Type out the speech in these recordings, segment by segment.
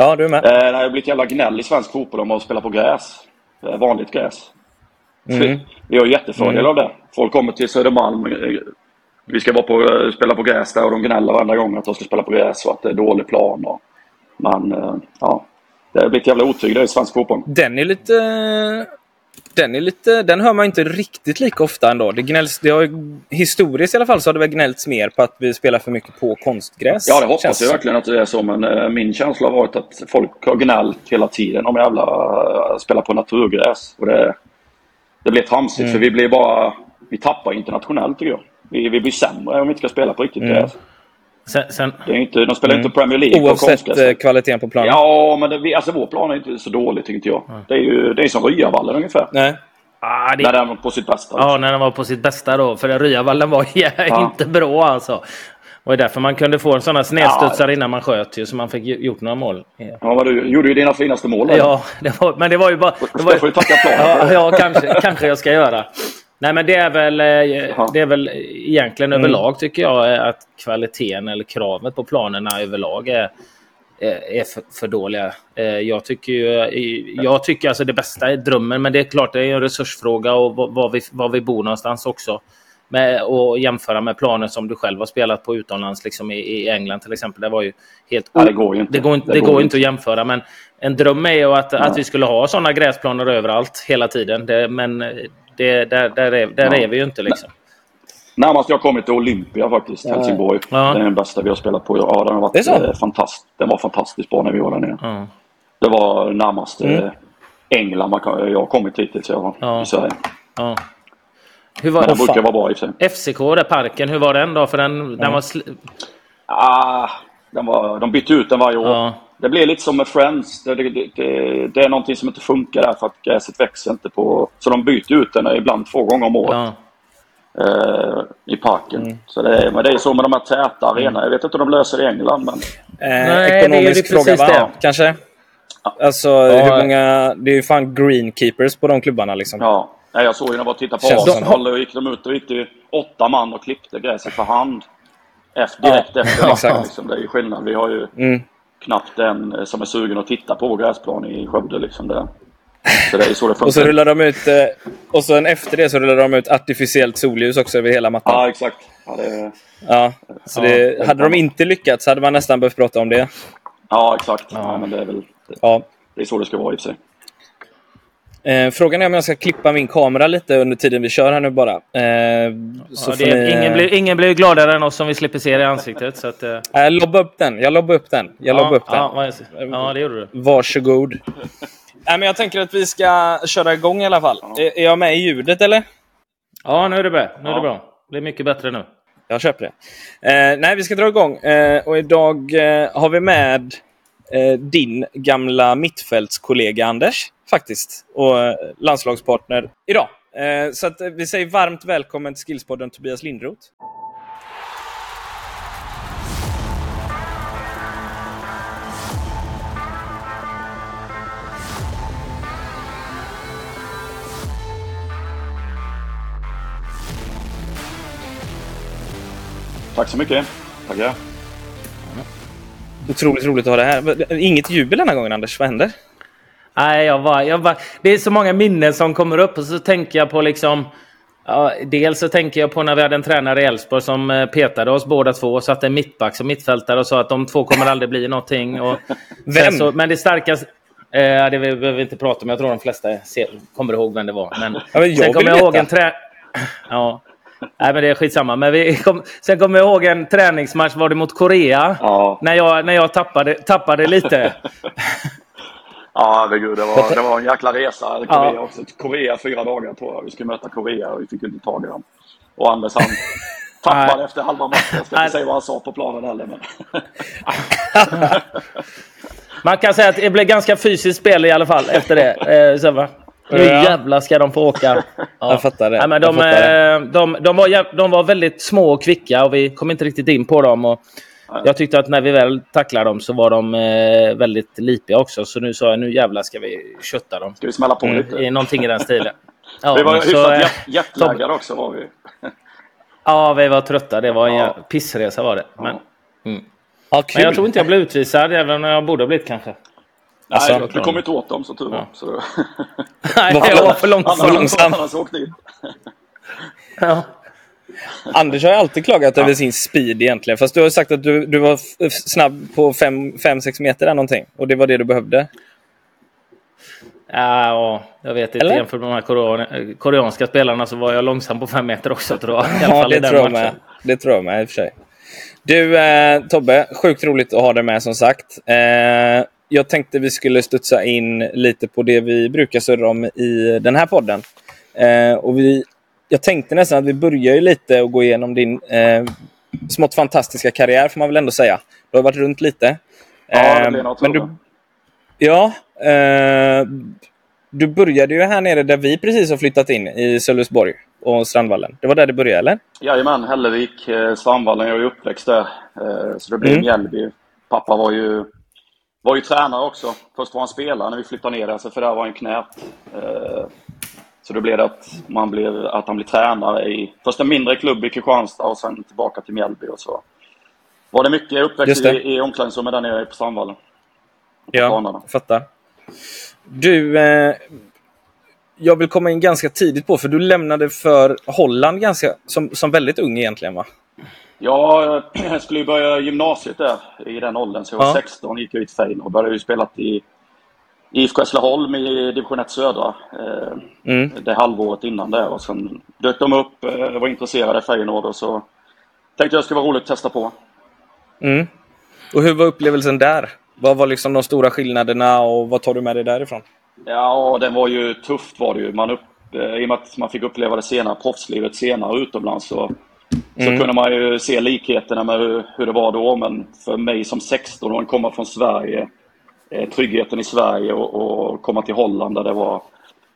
Ja, du är med. Eh, det har blivit jävla gnäll i svensk fotboll om att spela på gräs. Eh, vanligt gräs. Mm. Vi har jättefördel av det. Folk kommer till Södermalm. eh, Vi ska vara på, spela på gräs där och de gnäller varenda gång att de ska spela på gräs och att det är dålig plan. Och, men ja, det har blivit jävla otyg i svensk fotboll. Den är lite... Den är lite... Den hör man inte riktigt lika ofta ändå. Det gnälls... Det har, historiskt i alla fall så har det väl gnällts mer på att vi spelar för mycket på konstgräs. Ja, det hoppas känns jag verkligen att det är så. Men eh, min känsla har varit att folk har gnällt hela tiden om jävla uh, spela på naturgräs. Och det, det blir tramsigt Mm. för vi blir bara... Vi tappar internationellt tycker jag. Vi, vi blir sämre om vi inte ska spela på riktigt Mm. gräs. Sen, sen, Det är inte, de spelar inte Premier League Oavsett konstgräs. eh, kvaliteten på planen. Ja, men det, alltså vår plan är inte så dålig tycker jag. Det är ju det är som Ryavallen ungefär. Nej. ah, det, När den var på sitt bästa. Ja, när den var på sitt bästa då. För Ryavallen var ju inte bra alltså. Och det är därför man kunde få en sån här snedstudsare innan man sköt ju, så man fick gjort några mål. Ja, Ja, vad du gjorde ju dina finaste mål. där. ja det var, men det var ju bara... Det var ju, du tacka planen ja, ja kanske, kanske jag ska göra. Nej, men det är väl, eh, det är väl egentligen Mm. överlag tycker jag eh, att kvaliteten eller kravet på planerna överlag är, är är för, för dåliga. Eh, Jag tycker ju, jag tycker alltså det bästa är drömmen, men det är klart det är en resursfråga och var- vi, var vi bor någonstans också. Med, och jämföra med planer som du själv har spelat på utomlands, liksom i, i England till exempel. Det var ju helt... Ja, det går ju inte. Det går, inte- det går inte att jämföra, men en dröm är ju att, att vi skulle ha sådana gräsplaner överallt hela tiden. Det, men det, där, där, är, där Ja. är vi ju inte liksom. Närmast jag har kommit till Olympia faktiskt, Helsingborg. Ja. Det är den bästa vi har spelat på. Ja, den, har varit, eh, fantast, den var fantastiskt bra när vi var där nere. Ja. Det var närmast eh, England man kan, jag har kommit hittills i alla fall, Ja. i Sverige. Ja. Hur Men var den brukar vara bra i sig. FCK, där parken, hur var den då? För den, den var... Sl- Ah, den var, de bytte ut den varje år. Ja. Det blir lite som med Friends. Det, det, det, det är någonting som inte funkar där för att gräset växer inte på... Så de byter ut den ibland två gånger om året. Ja. eh, i parken. Mm. Så det, är- men det är så med de här täta arenorna. Jag vet inte hur de löser det i England, men Eh, Nej, det är ju ekonomisk precis fråga, va? det. Kanske? Alltså, hur många... Det är ju fan greenkeepers på de klubbarna liksom. ja. Nej, jag såg ju när jag tittade på Arsenal. Då gick de ut och gick det åtta man och klippte gräset för hand. Efter, direkt Ja, efter. ja, exakt. Liksom. Det är ju skillnad. Vi har ju Mm. Knappt en eh, som är sugen att titta på gräsplan i Skövde. Liksom det. Så det är så det funkar. Och så rullar de ut... eh, Och sen efter det så rullar de ut artificiellt solljus också över hela mattan. Ja, exakt. Ja, det, Ja, så det, hade de inte lyckats hade man nästan behövt prata om det. ja exakt. Ja. men det är väl Ja. det är så det ska vara i och för sig. Eh, frågan är om jag ska klippa min kamera lite under tiden vi kör här nu bara. Eh, Ja, det, ni, ingen, blir, ingen blir gladare än oss som vi slipper se det i ansiktet. Så att, eh, Eh, lobba upp den. Jag lobbar upp den. Jag lobbar upp den. ja, är- ja, det gjorde du. Varsågod. Nej, men jag tänker att vi ska köra igång i alla fall. Är, är jag med i ljudet eller? Ja, nu är det bra. Nu är det Ja. bra. Det blir mycket bättre nu. Jag köper det. Eh, nej, vi ska dra igång. Eh, och idag eh, har vi med eh, Eh, din gamla mittfältskollega Anders, faktiskt. Och eh, landslagspartner idag. Eh, så att, vi säger varmt välkommen till Skillspodden Tobias Lindroth. Tack så mycket. Tackar. Otroligt roligt att ha det här. Inget jubel den här gången, Anders. Vad händer? Nej, jag var, jag var, det är så många minnen som kommer upp och så tänker jag på liksom... Ja, dels så tänker jag på när vi hade en tränare i Elfsborg som eh, petade oss båda två och satte en mittback som mittfältare och sa att de två kommer aldrig bli någonting. Och Vem? Så, men det starkaste... Eh, det behöver vi inte prata om. Jag tror de flesta ser, kommer ihåg vem det var. Men, Ja, men sen kommer jag ihåg en trä... Ja. Nej, men det är skitsamma. Men vi kom... Sen kommer jag ihåg en träningsmatch. Var det mot Korea? Ja. När jag, när jag tappade, tappade lite. Ja, herregud. Det var, det var en jäkla resa. Korea Ja. också. Korea fyra dagar tror jag. Vi skulle möta Korea och vi fick inte tag i dem. Och Anders han tappade Nej. efter halva matchen. Jag ska Nej. inte säga vad han sa på planen heller. Men... Man kan säga att det blev ganska fysiskt spel i alla fall efter det. Eh? Nu Ja. jävlar ska de få åka. Ja. Jag fattar det. Nej, men Jag de, fattar eh, de, de, var, de var väldigt små och kvicka och vi kom inte riktigt in på dem. Och jag tyckte att när vi väl tacklade dem så var de eh, väldigt lipiga också. Så nu sa jag nu jävlar ska vi kötta dem. Ska vi smälla på lite? I någonting i den stilen. Ja, vi var hyfsat eh, jet- jetlaggade också var vi. Ja, vi var trötta. Det var en Ja. ja. pissresa var det. Men, Ja. mm. Ja, Men jag tror inte jag blev utvisad, även om jag borde ha blivit kanske. Alltså, Nej, du kom inte åt dem så tur var. Ja. Nej, då? var för långsam. För långsam. Annars åkte dit. Ja. Anders har ju alltid klagat över sin speed egentligen. Fast du har sagt att du, du var snabb på 5-6 meter eller någonting. Och det var det du behövde. Ja, jag vet inte. Eller? Jämfört med de här korean, koreanska spelarna så var jag långsam på fem meter också tror jag. I alla Ja, fall i det den tror jag med. Det tror jag med i och för sig. Du eh, Tobbe, sjukt roligt att ha dig med som sagt. Eh, jag tänkte vi skulle studsa in lite på det vi brukar surra om i den här podden. Eh, och vi, jag tänkte nästan att vi börjar ju lite och gå igenom din eh, smått fantastiska karriär får man väl ändå säga. Du har varit runt lite. Ja, det Eh, blir något men du, Ja. Eh, du började ju här nere där vi precis har flyttat in, i Sölvesborg och Strandvallen. Det var där det började, eller? Jajamän, Hällevik, eh, Strandvallen. Jag är uppväxt där. Eh, Så det blev Mm. Mjällby. Pappa var ju, var ju tränare också. Först var han spelare när vi flyttade ner där, så för där var han knät. Eh, Så då blev det att, man blev, att han blev tränare i först en mindre klubb i Kristianstad och sen tillbaka till Mjällby. Och så var det mycket uppväxt det. i, i omklädningsrummet där nere på Strandvallen. Ja, Banorna. jag fattar. Du, eh, jag vill komma in ganska tidigt på, för du lämnade för Holland ganska, som, som väldigt ung egentligen, va? Ja, jag skulle ju börja gymnasiet där i den åldern. Så jag var Ja. 16 gick jag ut Feyenoord och började ju spela i IFK Hässleholm i division 1 södra. Eh, Mm. det halvåret innan där och sen dök de upp, eh, var intresserade Feyenoord och så tänkte jag det skulle vara roligt att testa på. Mm. Och hur var upplevelsen där? Vad var liksom de stora skillnaderna och vad tar du med dig därifrån? Ja, den var ju tufft var det ju. Man upp, eh, I och med att man fick uppleva det senare, proffslivet senare utomlands så, så Mm. kunde man ju se likheterna med hur, hur det var då. Men för mig som 16-åring, komma från Sverige, eh, tryggheten i Sverige och, och komma till Holland där det var,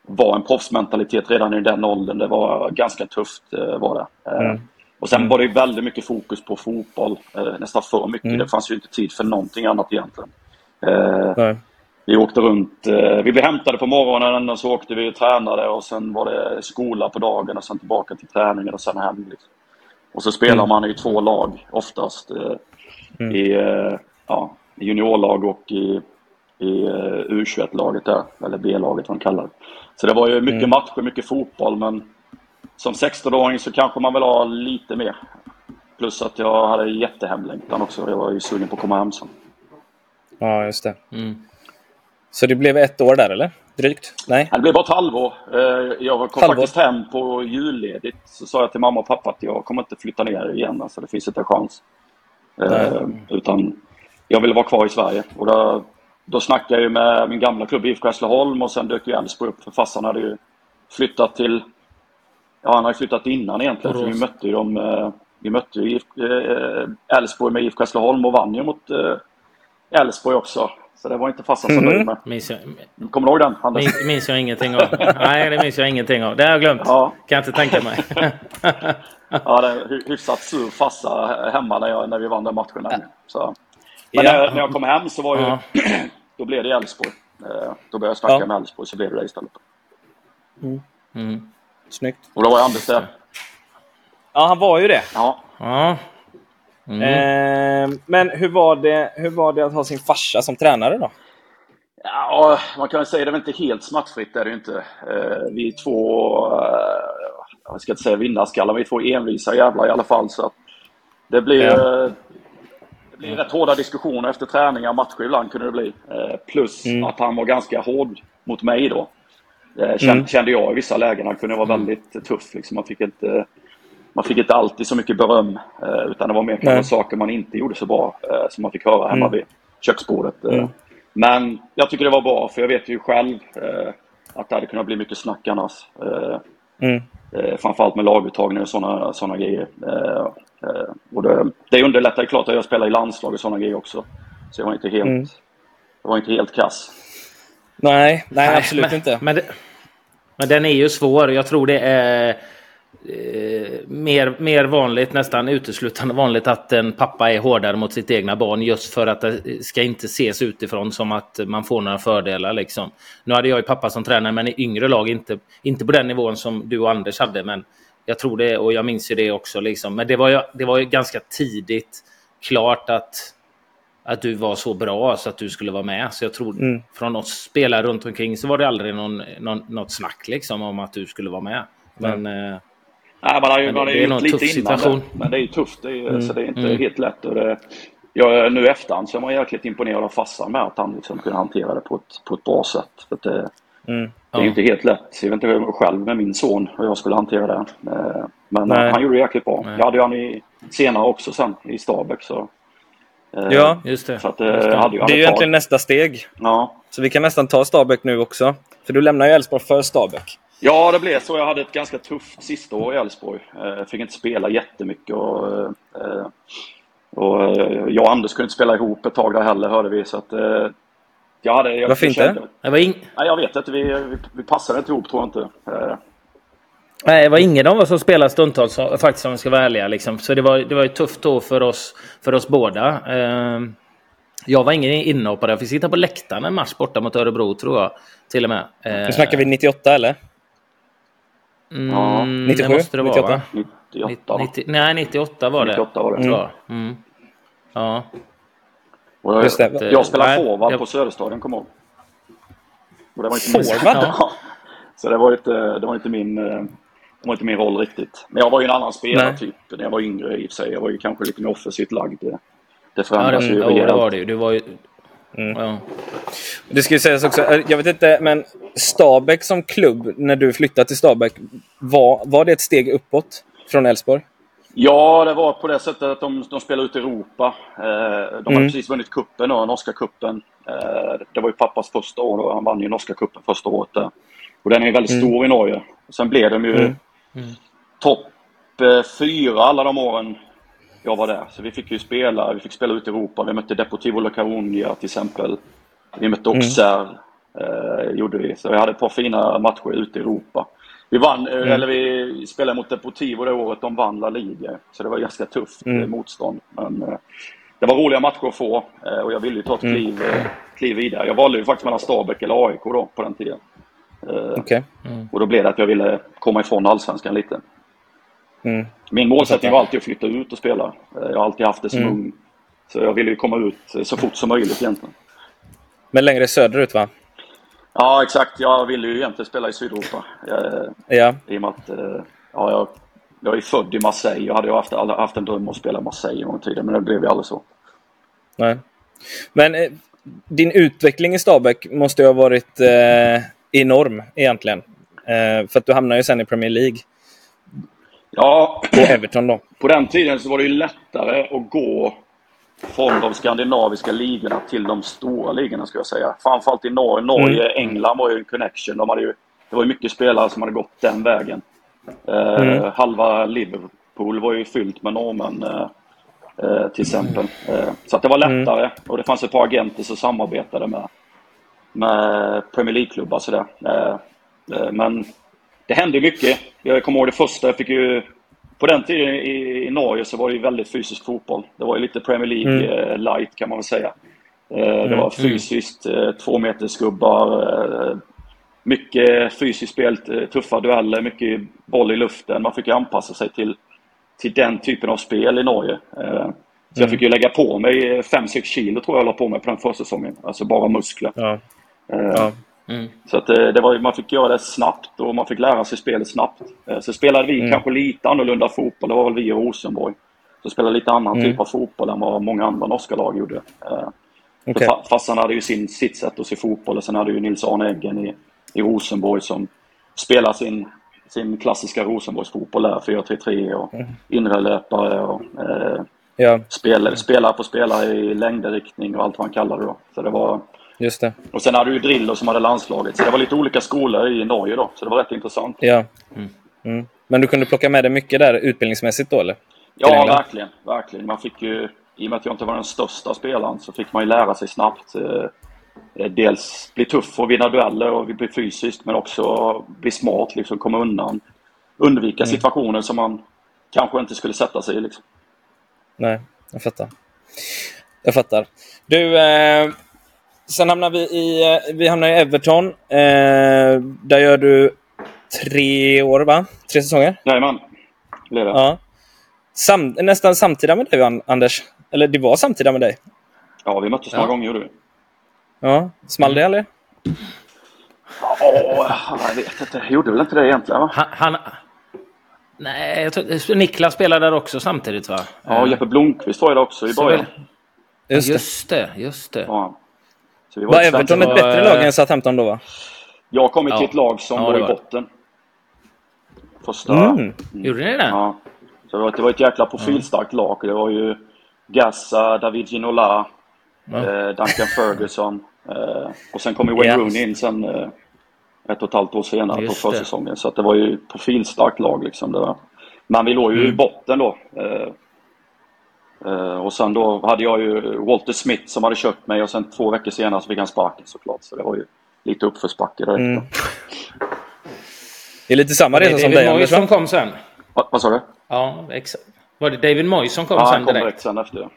var en proffsmentalitet redan i den åldern. Det var ganska tufft eh, var det. Eh, Mm. Och sen var det väldigt mycket fokus på fotboll, eh, nästan för mycket. Mm. Det fanns ju inte tid för någonting annat egentligen. Eh, Nej. vi åkte runt. Eh, vi blev hämtade på morgonen och så åkte vi och tränade och sen var det skola på dagen och sen tillbaka till träningen och sen hem. Liksom. Och så spelar Mm. man i två lag oftast. Eh, Mm. I eh, ja, juniorlag och i, i eh, U21-laget där. Eller B-laget vad de kallar det. Så det var ju mycket Mm. matcher, mycket fotboll men som 16-åring så kanske man vill ha lite mer. Plus att jag hade jättehemlängtan också. Jag var ju sugen på att komma hem sen. Ja, just det. Mm. Så det blev ett år där, eller? Drygt? Nej? Det blev bara ett halvår. Eh, Jag kom Halvår. faktiskt hem på julledigt. Så sa jag till mamma och pappa att jag kommer inte flytta ner igen. Alltså det finns inte en chans. Nej. Utan jag ville vara kvar i Sverige. Och då, då snackade jag ju med min gamla klubb IFK Hässleholm och sen dök ju Elfsborg upp. För farsan hade ju flyttat till... Ja, han hade flyttat innan egentligen. För vi mötte ju dem... eh, Vi mötte ju Elfsborg med IFK Hässleholm och vann ju mot Elfsborg också. Så det var inte farsan så Mhm. nöjd med. Minns jag, Kommer du ihåg den, Anders? minns, minns jag ingenting av. Nej, det minns jag ingenting av. Det har jag glömt. Ja. Kan jag inte tänka mig. Ja, det är hyfsat sur farsa hemma när, jag, när vi vann den matchen. nämligen. Så. Men Ja. när, när jag kom hem så var ju, Ja. då blev det Elfsborg. Eh, Då började jag snacka Ja. med Elfsborg så blev det det istället. Mm. Snyggt. Och då var Anders där. Ja, han var ju det. Ja. Ja. Mm. Eh, men hur var, det, hur var det att ha sin farsa som tränare då? ja, man kan väl säga det är inte helt smärtfritt, det är det ju inte. Eh, Vi är två, eh, jag ska inte säga vinnarskallar, vi är två envisa jävlar i alla fall. Så att det blir, Ja. eh, det blir rätt hårda diskussioner efter träningar och matcher ibland kunde det bli. Eh, Plus Mm. att han var ganska hård mot mig då. Eh, Kände, Mm. kände jag i vissa lägen. Han kunde vara väldigt tuff. Liksom. Man, fick inte, man fick inte alltid så mycket beröm. Eh, utan det var mer Nej. kanske saker man inte gjorde så bra. Eh, som man fick höra hemma Mm. vid köksbordet. Eh, Mm. Men jag tycker det var bra. För jag vet ju själv att det hade kunnat bli mycket snack annars. Mm. Framförallt med laguttagning och sådana såna grejer. Och det, det underlättar ju klart att jag spelar i landslag och sådana grejer också. Så jag var inte helt, Mm. jag var inte helt kass. Nej, nej, absolut men, inte. Men, det, men den är ju svår. Jag tror det är eh, mer, mer vanligt, nästan uteslutande vanligt, att en pappa är hårdare mot sitt egna barn just för att det ska inte ses utifrån som att man får några fördelar. Liksom. Nu hade jag ju pappa som tränare, men i yngre lag, inte, inte på den nivån som du och Anders hade. Men jag tror det, och jag minns ju det också. Liksom. Men det var ju, det var ju ganska tidigt klart att att du var så bra så att du skulle vara med. Så jag tror Mm. från oss spelare runt omkring så var det aldrig någon, någon, något snack liksom om att du skulle vara med. Men eh, Nej, man har ju, Men man har det ju gjort en lite innan det. Men det är ju tufft. Det är, ju- Så det är inte Mm. helt lätt. Och det, jag, nu i efterhand så är man jäkligt imponerad av farsan med att han liksom kunde hantera det på ett, på ett bra sätt. För det, Mm. det är Ja. inte helt lätt. Jag vet inte hur- själv med min son hur jag skulle hantera det. Eh, Men Nej. han gjorde det jäkligt bra. Nej. Jag hade ju han i, senare också sen i Stabäck. Så, eh, Ja, just det. Så att, eh, Just jag hade ju det är ju egentligen nästa steg. Ja. Så vi kan nästan ta Stabäck nu också. För du lämnar ju Elfsborg för Stabäck. Ja, det blev så. Jag hade ett ganska tufft sista år i Elfsborg. Eh, Jag fick inte spela jättemycket. Och, eh, och eh, jag och Anders kunde inte spela ihop ett tag där heller, hörde vi. Så att, jag hade, jag Varför inte? kände- Det var, ing Nej, jag vet inte. Vi, vi, vi passade inte ihop, tror jag inte. Nej, det var ingen av oss som spelade stundtals faktiskt om vi ska vara ärliga. Liksom. Så det var, det var ju tufft då för oss, för oss båda. Ehm, jag var ingen inhoppare. Jag fick sitta på läktaren en match borta mot Örebro tror jag. Till och med. Nu snackar vi 98 eller? Mm, Ja, 97, det måste det vara, 98. va? 98, va? 90, nej, 98 var det. 98 var det. jag. Mm. Ja. Och jag, Just det. jag spelade forward jag- på Söderstadion, kommer jag ihåg. Och det var inte Forward? Ja. Ja. Så det var inte, det var inte min... eh, Det var inte min roll riktigt. Men jag var ju en annan spelare Nej. typ när jag var yngre i och för sig. Jag var ju kanske lite mer offensivt lagd. Det, det Ja, förändras det, ju ja, det rejält. var det ju. Du var ju... Mm. Ja. Det ska ju sägas också, eh, jag vet inte, men Stabäck som klubb, när du flyttade till Stabäck, var, var det ett steg uppåt från Elfsborg? Ja, det var på det sättet att de, de spelade ut i Europa. Eh, de hade Mm. precis vunnit kuppen då, norska kuppen. Eh, det var ju pappas första år och han vann ju norska kuppen första året där. Och den är ju väldigt Mm. stor i Norge. Sen blev de ju Mm. topp fyra alla de åren jag var där. Så vi fick ju spela, vi fick spela ut i Europa. Vi mötte Deportivo La Coruña till exempel. Vi mötte Mm. Auxerre, eh, gjorde vi. Så vi hade ett par fina matcher ute i Europa. Vi vann, eh, Mm. eller vi spelade mot Deportivo det året de vann La Liga. Så det var ganska tufft Mm. eh, motstånd. Men eh, det var roliga matcher att få eh, och jag ville ju ta ett Mm. kliv, eh, kliv vidare. Jag valde ju faktiskt mellan Stabäck eller AIK då på den tiden. Eh, Okej. och då blev det att jag ville komma ifrån Allsvenskan lite. Mm. Min målsättning var alltid att flytta ut och spela. Jag har alltid haft det som Mm. ung. Så jag ville ju komma ut så fort som möjligt egentligen. Men längre söderut va? Ja, exakt. Jag ville ju egentligen spela i Sydeuropa. Eh, Ja. I och med att eh, ja, jag, jag är född i Marseille. Jag hade ju haft, haft en dröm om att spela i Marseille en gång tiden, men det blev ju aldrig så. Nej. Men eh, din utveckling i Stabäck måste ju ha varit enorm egentligen. För att du hamnar ju sen i Premier League Ja, och Everton då. på den tiden så var det ju lättare att gå från de skandinaviska ligorna till de stora ligorna skulle jag säga. Framförallt i Norge. Norge, England var ju en connection. De hade ju, det var ju mycket spelare som hade gått den vägen. Eh, Mm. Halva Liverpool var ju fyllt med norrmän eh, eh, till exempel. Eh, så att det var lättare och det fanns ett par agenter som samarbetade med, med Premier League-klubbar. sådär. Eh, men det hände mycket. Jag kommer ihåg det första. Jag fick ju, på den tiden i, i Norge så var det ju väldigt fysisk fotboll. Det var ju lite Premier League eh, light kan man väl säga. Eh, det var fysiskt, eh, två meters gubbar, eh, mycket fysiskt spel, tuffa dueller, mycket boll i luften. Man fick ju anpassa sig till, till den typen av spel i Norge. Så jag fick ju lägga på mig 5-6 kilo tror jag jag la på mig på den försäsongen. Alltså bara muskler. Ja. Ja. Mm. så att eh, det var, man fick göra det snabbt och man fick lära sig spelet snabbt. Eh, Så spelade vi Mm. kanske lite annorlunda fotboll. Det var väl vi i Rosenborg. Så spelade lite annan Mm. typ av fotboll än vad många andra norska lag gjorde. Eh, fa- Farsan hade ju sin, sitt sätt att se fotboll och sen hade ju Nils Arne Eggen i, i Rosenborg som spelar sin, sin klassiska Rosenborgsfotboll där. 4-3-3 och Mm. inre löpare och eh, ja, spel, spelare på spelare i längdriktning och allt vad han kallade det då. Så det var, just det. och sen hade du ju Drillo som hade landslaget. Så det var lite olika skolor i Norge då. Så det var rätt intressant. Ja. Mm. Men du kunde plocka med dig mycket där utbildningsmässigt då eller? Ja, verkligen. verkligen. Man fick ju, I och med att jag inte var den största spelaren så fick man ju lära sig snabbt. Eh, eh, dels bli tuff och vinna dueller och bli fysiskt men också bli smart, liksom komma undan. Undvika situationer som man kanske inte skulle sätta sig i. Liksom. Nej, jag fattar. Jag fattar. Du, eh, sen hamnar vi i, eh, vi hamnar i Everton. Eh, där gör du tre år, va? Tre säsonger? Jajamän, blev det. Ja. Sam, nästan samtida med dig, An- Anders. Eller det var samtida med dig. Ja, vi möttes några Ja. gånger gjorde vi. Ja, small det eller? Åh, jag vet inte. Jag gjorde väl inte det egentligen va? Han, han... Nej, jag tror, Niklas spelade där också samtidigt va? Ja, Jeppe Blomqvist var ju där också i början. Just det. Just det, just det. Ja. Så vi Var ett Everton ett bättre var, lag eh, än Southampton då va? Jag har kommit till Ja. ett lag som Ja, var det i var det. botten. Första... Mm. Gjorde ni det? Ja. Så det var, det var ett jäkla profilstarkt lag. Det var ju Gassa, David Ginola, Ja. eh, Duncan Ferguson. Eh, och sen kom ju Wayne Ja. Rooney in sen eh, ett och ett halvt år senare Just på det. försäsongen. Så att det var ju ett profilstarkt lag liksom. Det var. Men vi låg ju Mm. i botten då. Eh, och sen då hade jag ju Walter Smith som hade köpt mig och sen två veckor senare så fick han sparken såklart. Så det var ju lite uppförsbacke direkt. Mm. Det är lite samma det resa som David dig Moyes Anders som kom sen? Va, vad sa du? Ja, exakt. Var det David Moyes som kom Ja, sen han kom direkt? direkt sen efter.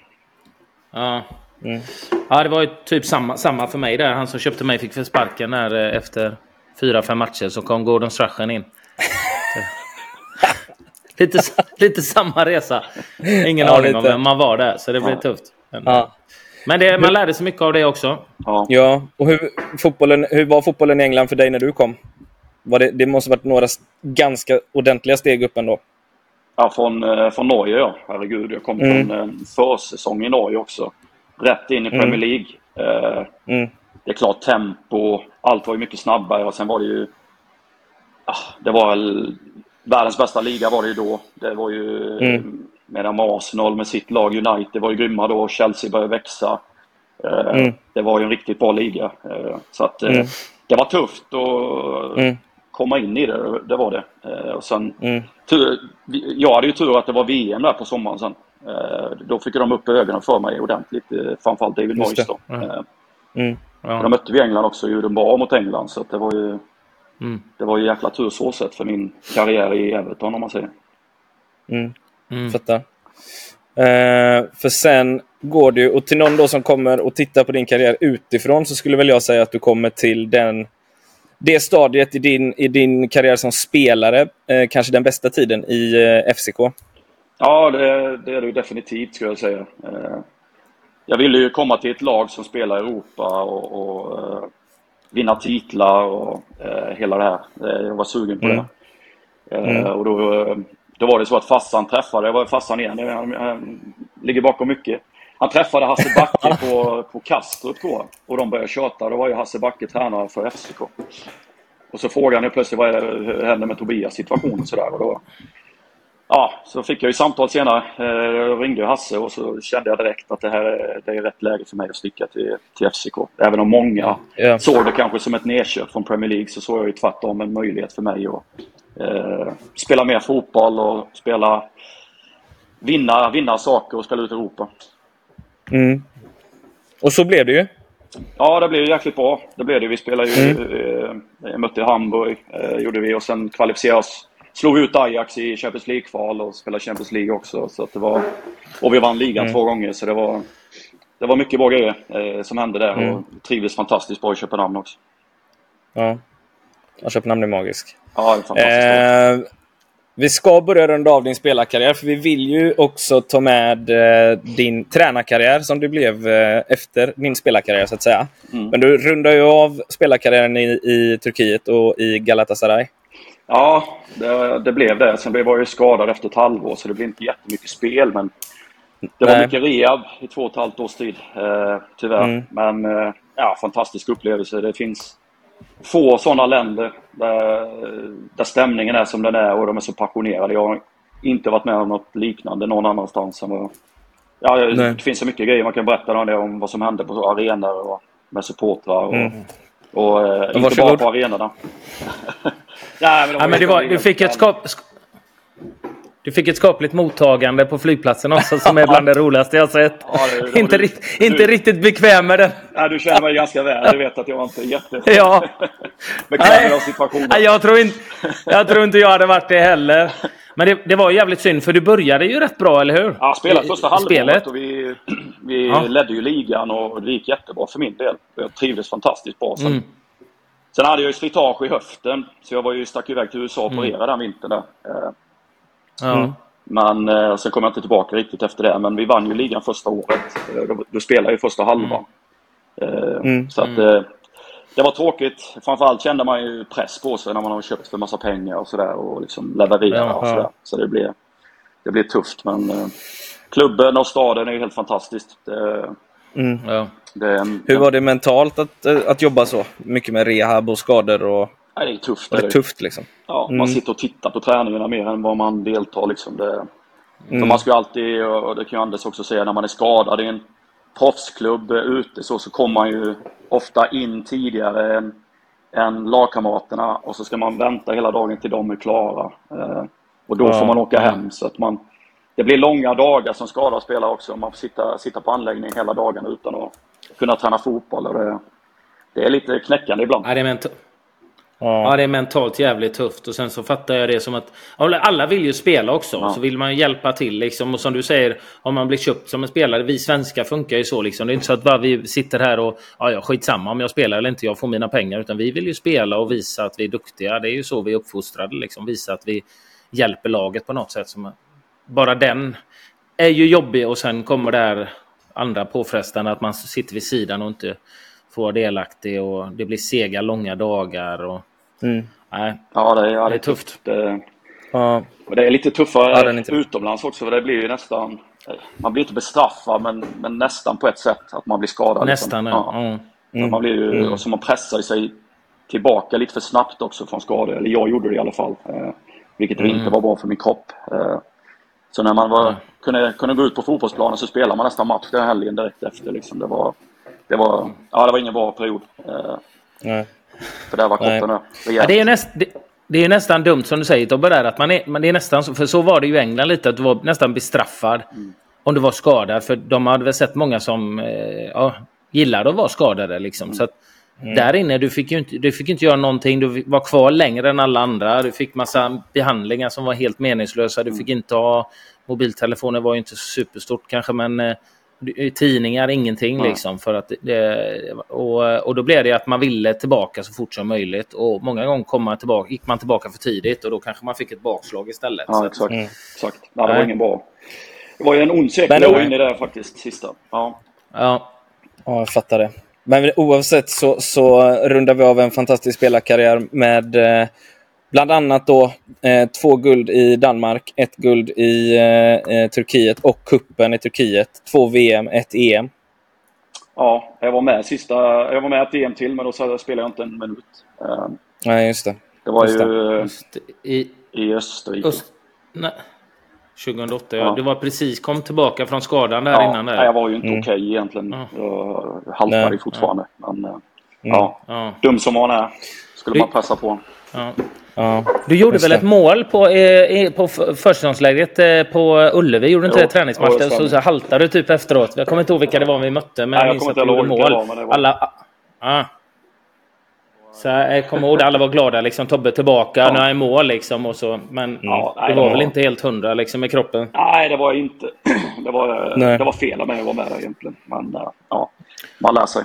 Ja. Mm. ja, det var ju typ samma, samma för mig där. Han som köpte mig fick för sparken där eh, efter fyra, fem matcher. Så kom Gordon Strachan in. Lite, lite samma resa. Ingen Ja, aning om lite. vem man var där, så det blev Ja. tufft. Men, Ja. men det, man lärde sig mycket av det också. Ja. ja. Och hur, fotbollen, hur var fotbollen i England för dig när du kom? Var det, det måste varit några ganska ordentliga steg upp ändå. Ja, från, eh, från Norge ja. Herregud, jag kom Mm. från en försäsong i Norge också. Rätt in i Mm. Premier League. Eh, Mm. det är klart tempo, allt var ju mycket snabbare och sen var det ju... Ah, det var väl... Världens bästa liga var det ju då. Det var ju... Mm. Medan Arsenal med sitt lag United var ju grymma då. Chelsea började växa. Eh, Mm. Det var ju en riktigt bra liga. Eh, så att eh, Mm. det var tufft att Mm. komma in i det. Det var det. Eh, och sen Mm. tur, jag hade ju tur att det var VM där på sommaren sen. Eh, då fick de upp ögonen för mig ordentligt. Eh, framförallt David Moyes då. Mm. Ja. De mötte vi England också och gjorde bra mot England. Så att det var ju Mm. det var ju jäkla tur så sett för min karriär i Everton om man säger. Mm. Mm. Fattar. Eh, för sen går ju, och till någon då som kommer och tittar på din karriär utifrån så skulle väl jag säga att du kommer till den det stadiet i din, i din karriär som spelare, eh, kanske den bästa tiden i eh, FCK. Ja, det, det är det ju definitivt skulle jag säga. Eh, Jag ville ju komma till ett lag som spelar i Europa och, och eh, vinna titlar och eh, hela det här. Eh, Jag var sugen på Mm. det. Eh, Mm. Och då, eh, då var det så att farsan träffade, det var farsan igen, han, han ligger bakom mycket. Han träffade Hasse Backe på, på Kastrup då och de började köta. Då var ju Hasse Backe tränare för FCK. Och så frågade han plötsligt vad det, hur händer med Tobias situation och sådär. Och då, ja, så fick jag ju samtal senare. Eh, Då ringde jag Hasse och så kände jag direkt att det här är, det är rätt läge för mig att sticka till, till FCK. Även om många Ja. såg det kanske som ett nedköp från Premier League så såg jag ju tvärtom en möjlighet för mig att eh, spela mer fotboll och spela vinna, vinna saker och spela ut Europa. Mm. Och så blev det ju. Ja, det blev ju jäkligt bra. Det blev det. Vi spelade ju... Eh, jag mötte Hamburg, eh, gjorde vi. Och sen kvalificerade oss. Slog ut Ajax i Champions League-kval och spelade Champions League också. Så att det var, och vi vann ligan Mm. två gånger, så det var, det var mycket bra grejer eh, som hände där. Mm. Och trivdes fantastiskt bra i Köpenhamn också. Ja. Ja, Köpenhamn är magisk. Ja, det är fantastiskt. Eh, vi ska börja runda av din spelarkarriär, för vi vill ju också ta med eh, din tränarkarriär som du blev eh, efter din spelarkarriär, så att säga. Mm. Men du rundar ju av spelarkarriären i, i Turkiet och i Galatasaray. Ja, det, det blev det. Sen blev jag ju skadad efter ett halvår, så det blev inte jättemycket spel. Men det var Nej. mycket rehab i två och ett halvt års tid, eh, tyvärr. Mm. Men eh, ja, fantastisk upplevelse. Det finns få sådana länder där, där stämningen är som den är och de är så passionerade. Jag har inte varit med om något liknande någon annanstans. Än ja, Nej. det finns så mycket grejer man kan berätta om det, om vad som hände på arenor och med supportrar. Och, Mm. och, eh, inte bara på arenorna. Nej, men de Ja, men det var, du, fick ett galna. skap, sk- du fick ett skapligt mottagande på flygplatsen också som är bland det rolaste jag sett. Ja, det- det- inte, du- inte du- riktigt bekväm med den. Nej, du känner mig ganska väl. Du vet att jag inte är jätte... Ja. bekväm med situationen. Nej, jag, tror inte, jag tror inte jag hade varit det heller. Men det, det var jävligt synd, för du började ju rätt bra, eller hur? Ja, spelat första halvåret och vi, vi Ja. ledde ju ligan och det gick jättebra för min del. Jag trivdes fantastiskt bra. Sen, Mm. Sen hade jag ju slitage i höften, så jag var ju stack iväg till USA och Mm. opererade den vintern där. Eh, Ja. Mm. Men eh, sen kom jag inte tillbaka riktigt efter det. Men vi vann ju ligan första året. Eh, då, då spelade jag ju första halvan. Eh, Mm. Så att eh, det var tråkigt. Framförallt kände man ju press på sig när man har köpt för massa pengar och sådär och liksom leverera och sådär. Så det blev, det blev tufft. Men eh, klubben och staden är ju helt fantastiskt. Det, Mm. Ja. det, är en- Hur var det mentalt att, eh, att jobba så? Mycket med rehab och skador och... Nej, det är tufft. Det är det. tufft liksom? Ja, Mm. Man sitter och tittar på träningarna mer än vad man deltar. Liksom. Det, Mm. för man ska ju alltid, och det kan ju Anders också säga, när man är skadad i en proffsklubb eh, ute så, så kommer man ju ofta in tidigare än, än lagkamraterna och så ska man vänta hela dagen till de är klara. Eh, och då Ja, får man åka hem. Så att man, det blir långa dagar som skadad spelare också. Man får sitta, sitta på anläggning hela dagen utan att kunna träna fotboll. Och det, det är lite knäckande ibland. Ja, det är ment- Ja. Ja, det är mentalt jävligt tufft. Och sen så fattar jag det som att alla vill ju spela också. Ja. Så vill man ju hjälpa till liksom. Och som du säger, om man blir köpt som en spelare. Vi svenskar funkar ju så liksom. Det är inte så att bara vi sitter här och ja, ja, skitsamma om jag spelar eller inte. Jag får mina pengar. Utan vi vill ju spela och visa att vi är duktiga. Det är ju så vi är uppfostrade liksom. Visa att vi hjälper laget på något sätt. Som, bara den är ju jobbig och sen kommer det här andra påfrestande att man sitter vid sidan och inte får vara delaktig och det blir sega långa dagar och Mm. nej, Ja, det, ja, det är tufft. Det, Ja. Och det är lite tuffare Ja, är tuff. utomlands också för det blir ju nästan... Man blir inte bestraffad men, men nästan på ett sätt att man blir skadad. Nästan, liksom. ja. Mm. Så Man blir ju, Mm. och så man pressar sig tillbaka lite för snabbt också från skador. Eller jag gjorde det i alla fall. Eh, vilket Mm. inte var bra för min kropp. Eh, så när man var, kunde, kunde gå ut på fotbollsplanen så spelade man nästan match den helgen direkt efter. Liksom. Det, var, det, var, ja, det var ingen bra period. Eh, Nej. för där var kroppen Ja, rejält. det, är ju näst, det, det är nästan dumt som du säger Tobbe, där, att man är, det är nästan för så var det ju i England lite, att du var nästan bestraffad om du var skadad. För de hade väl sett många som eh, ja, gillade att vara skadade. Liksom. Så att, Där inne, du fick ju inte, du fick inte göra någonting. Du var kvar längre än alla andra. Du fick massa behandlingar som var helt meningslösa. Du fick inte ha... Mobiltelefoner var ju inte superstort kanske, men eh, tidningar, ingenting Nej. liksom. För att det, och, och då blev det att man ville tillbaka så fort som möjligt. Och många gånger kom man tillbaka, gick man tillbaka för tidigt och då kanske man fick ett bakslag istället. Ja, exakt. Mm. exakt. Nej, det var ingen bra. Det var ju en ond Men cirkel inne där faktiskt, sista. Ja. ja. Ja, jag fattar det. Men oavsett så, så rundar vi av en fantastisk spelarkarriär med eh, bland annat då eh, två guld i Danmark, ett guld i eh, Turkiet och kuppen i Turkiet. Två VM, ett EM. ja, jag var med sista... Jag var med ett EM till, men då spelade jag inte en minut. Nej, just det. Det var Just ju Just I, i Österrike. Öst, nej, 2008, ja. Ja. Du var precis kom tillbaka från skadan där Ja, innan. Där. nej, jag var ju inte Mm. okej egentligen. Ja. Jag haltade Nej. fortfarande. Men, eh, ja, Ja, dum som man är. Skulle Du- man pressa på. ja. Ja. Du gjorde väl ett mål på, eh, på försäsongslägret eh, på Ullevi? Gjorde du inte Jo, det? Träningsmatch? jo, det där? så, så haltade du typ efteråt. Jag kommer inte ihåg vilka det var vi mötte, men Nej, jag minns kommer att du gjorde mål. var, men det var- Alla... Ja. Så jag kommer ihåg det, alla var glada liksom. Tobbe tillbaka, Ja. nu är jag i mål liksom. Och så. Men Ja, nej, det det var var- väl inte helt hundra liksom i kroppen. Nej, det var jag inte. Det var, Nej. det var fel av mig att vara med där egentligen. Men eh, ja, man lär sig.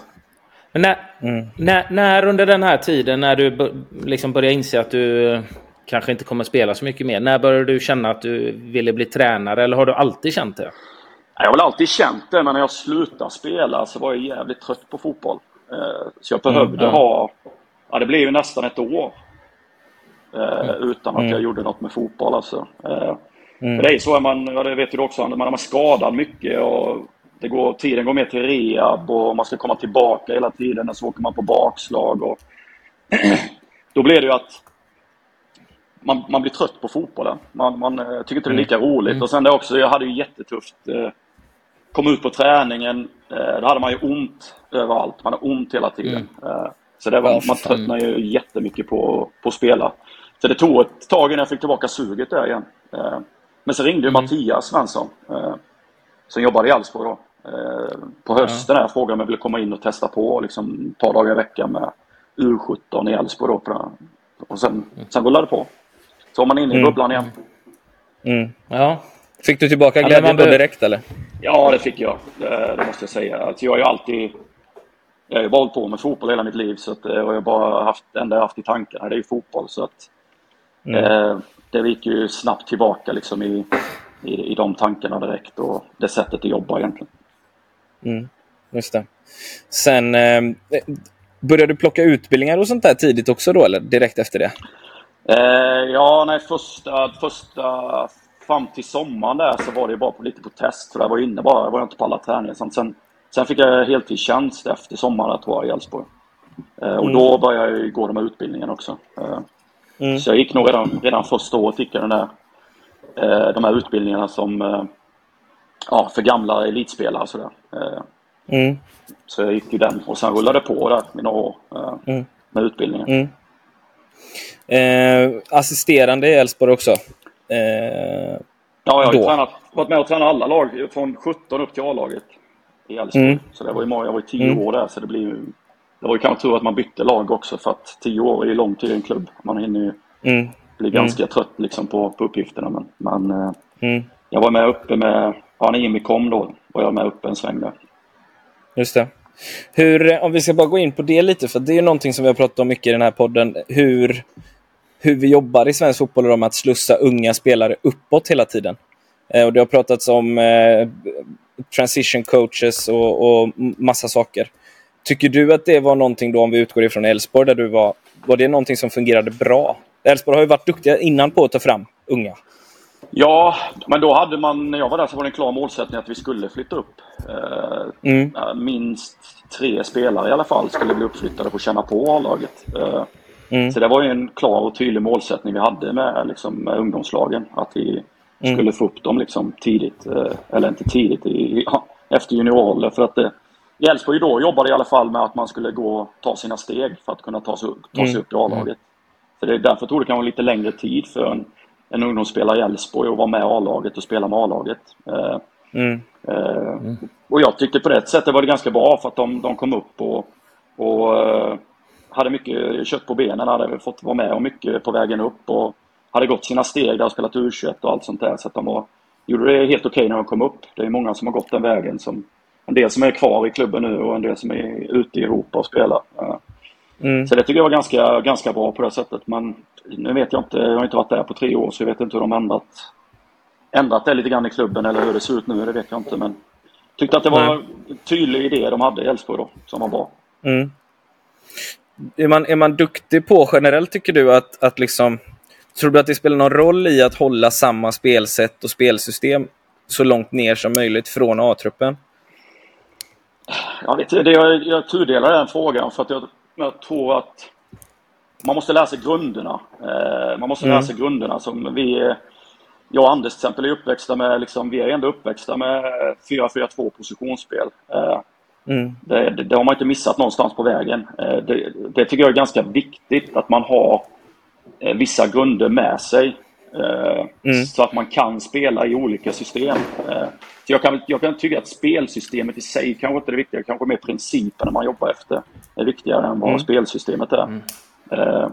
Men när, Mm. när, när under den här tiden, när du liksom började inse att du eh, kanske inte kommer spela så mycket mer. När började du känna att du ville bli tränare? Eller har du alltid känt det? Jag har väl alltid känt det, men när jag slutade spela så var jag jävligt trött på fotboll. Eh, Så jag behövde ja. ha... Ja, det blev ju nästan ett år. eh, Utan att Mm. jag gjorde något med fotboll alltså. Eh, Mm. För det är så, är man, ja, det vet du också, man är skadad mycket och det går, tiden går mer till rehab och man ska komma tillbaka hela tiden och så åker man på bakslag. Och då blir det ju att man, man blir trött på fotbollen. Man, man eh, tycker inte det är lika roligt. Och sen det också, jag hade ju jättetufft. Eh, kom ut på träningen, eh, då hade man ju ont överallt. Man har ont hela tiden. Eh, så det var, Ja, man tröttnar ju jättemycket på, på att spela. Så det tog ett tag innan jag fick tillbaka suget där igen. Eh, men så ringde ju Mattias Svensson, eh, som jobbade i Elfsborg då. Eh, på hösten där frågade om jag ville komma in och testa på liksom, ett par dagar i veckan med U17 i Elfsborg. Och sen, sen rullade det på. Så var man inne i Mm. bubblan igen. Mm. Ja. Fick du tillbaka glädjen då direkt eller? Ja, det fick jag. Det, det måste jag säga. Alltså, jag har ju alltid... Jag har ju bara hållit på med fotboll hela mitt liv. Så att, eh, och jag har bara haft, det enda jag haft i tankarna det är ju fotboll. Så att, Mm. eh, det gick ju snabbt tillbaka liksom i, i, i de tankarna direkt och det sättet att jobba egentligen. Mm, just det. Sen eh, började du plocka utbildningar och sånt där tidigt också då, eller direkt efter det? Eh, ja, nej, första, första fram till sommaren där så var det bara på, lite på test. För jag var inne bara, jag var inte på alla träningar. Sen, sen fick jag heltidstjänst efter sommaren tror jag i Älvsborg. Eh, och mm. då började jag gå de här utbildningarna också. Eh, mm. Så jag gick nog redan, redan första året gick jag den där, eh, de här utbildningarna som eh, ja, för gamla elitspelare och sådär. Eh, mm. Så jag gick ju den och sen rullade på där några år eh, mm. med utbildningen. Mm. Assisterande i Elfsborg också. Ja, jag har tränat, varit med och tränat alla lag från 17 upp till A-laget i Elfsborg. Mm. Så det var ju, jag var ju 10 mm. år där så det blir ju... Det var ju kanske tur att man bytte lag också för att 10 år är ju lång tid i en klubb. Man hinner ju mm. bli ganska trött liksom på, på uppgifterna. Men, men eh, jag var med uppe med, ja, när Jimmy kom då var jag med uppe en sväng där. Just det. Hur, om vi ska bara gå in på det lite, för det är någonting som vi har pratat om mycket i den här podden. Hur, hur vi jobbar i svensk fotboll om att slussa unga spelare uppåt hela tiden. Eh, och Det har pratats om eh, transition coaches och, och massa saker. Tycker du att det var någonting då, om vi utgår ifrån Elfsborg, där du var, var det någonting som fungerade bra? Elfsborg har ju varit duktiga innan på att ta fram unga. Ja, men då hade man, när jag var där så var det en klar målsättning att vi skulle flytta upp. Eh, mm. Minst tre spelare i alla fall skulle bli uppflyttade och få känna på A-laget. Eh, mm. Så det var ju en klar och tydlig målsättning vi hade med, liksom, med ungdomslagen. Att vi mm. skulle få upp dem liksom, tidigt, eh, eller inte tidigt, i, ja, efter juniorålder. För att det, i Elfsborg då jobbade i alla fall med att man skulle gå och ta sina steg för att kunna ta sig, ta sig mm. upp i A-laget. Så det är därför tror jag det kan vara lite längre tid för en en ungdomsspelare i Elfsborg och vara med i A-laget och spela med A-laget. Eh, mm. Mm. Och jag tyckte på det sättet var det ganska bra för att de, de kom upp och, och hade mycket kött på benen, hade fått vara med och mycket på vägen upp och hade gått sina steg där och spelat u och allt sånt där. Så att de var, gjorde det helt okej okay när de kom upp. Det är många som har gått den vägen. Som, en del som är kvar i klubben nu och en del som är ute i Europa och spelar. Mm. Så det tycker jag var ganska, ganska bra på det sättet. Men nu vet jag inte, jag har inte varit där på tre år så jag vet inte hur de ändrat, ändrat det lite grann i klubben eller hur det ser ut nu, det vet jag inte. Men tyckte att det var Nej. en tydlig idé de hade i Elfsborg då, som var bra. Mm. Är, man, är man duktig på generellt, tycker du, att, att liksom... Tror du att det spelar någon roll i att hålla samma spelsätt och spelsystem så långt ner som möjligt från A-truppen? Jag, vet, det, jag, jag tudelar den frågan för att jag, jag tror att man måste lära sig grunderna. Eh, man måste mm. lära sig grunderna som vi... Jag och Anders till exempel är uppväxta med, liksom, vi är ändå uppväxta med 4-4-2 positionsspel. Eh, mm. det, det, det, har man inte missat någonstans på vägen. Eh, det, det, tycker jag är ganska viktigt att man har vissa grunder med sig. Mm. Så att man kan spela i olika system. Så jag, kan, jag kan tycka att spelsystemet i sig kanske inte är det viktiga, kanske mer principerna man jobbar efter är viktigare än vad mm. spelsystemet är. Mm. Eh,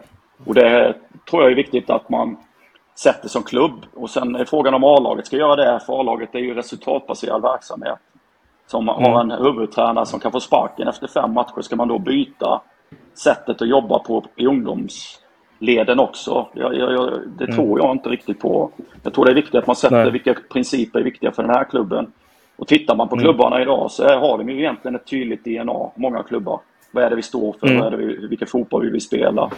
och det tror jag är viktigt att man sätter som klubb. Och sen är frågan om A-laget ska göra det, för A-laget är ju resultatbaserad verksamhet. Som mm. har en huvudtränare som kan få sparken efter fem matcher. Ska man då byta sättet att jobba på i ungdomsleden också? Jag, jag, det mm. tror jag inte riktigt på. Jag tror det är viktigt att man sätter Nej. vilka principer är viktiga för den här klubben. Och tittar man på mm. klubbarna idag så har de ju egentligen ett tydligt DNA, många klubbar. Vad är det vi står för? Mm. Vad är det vi, vilken fotboll vill vi spela?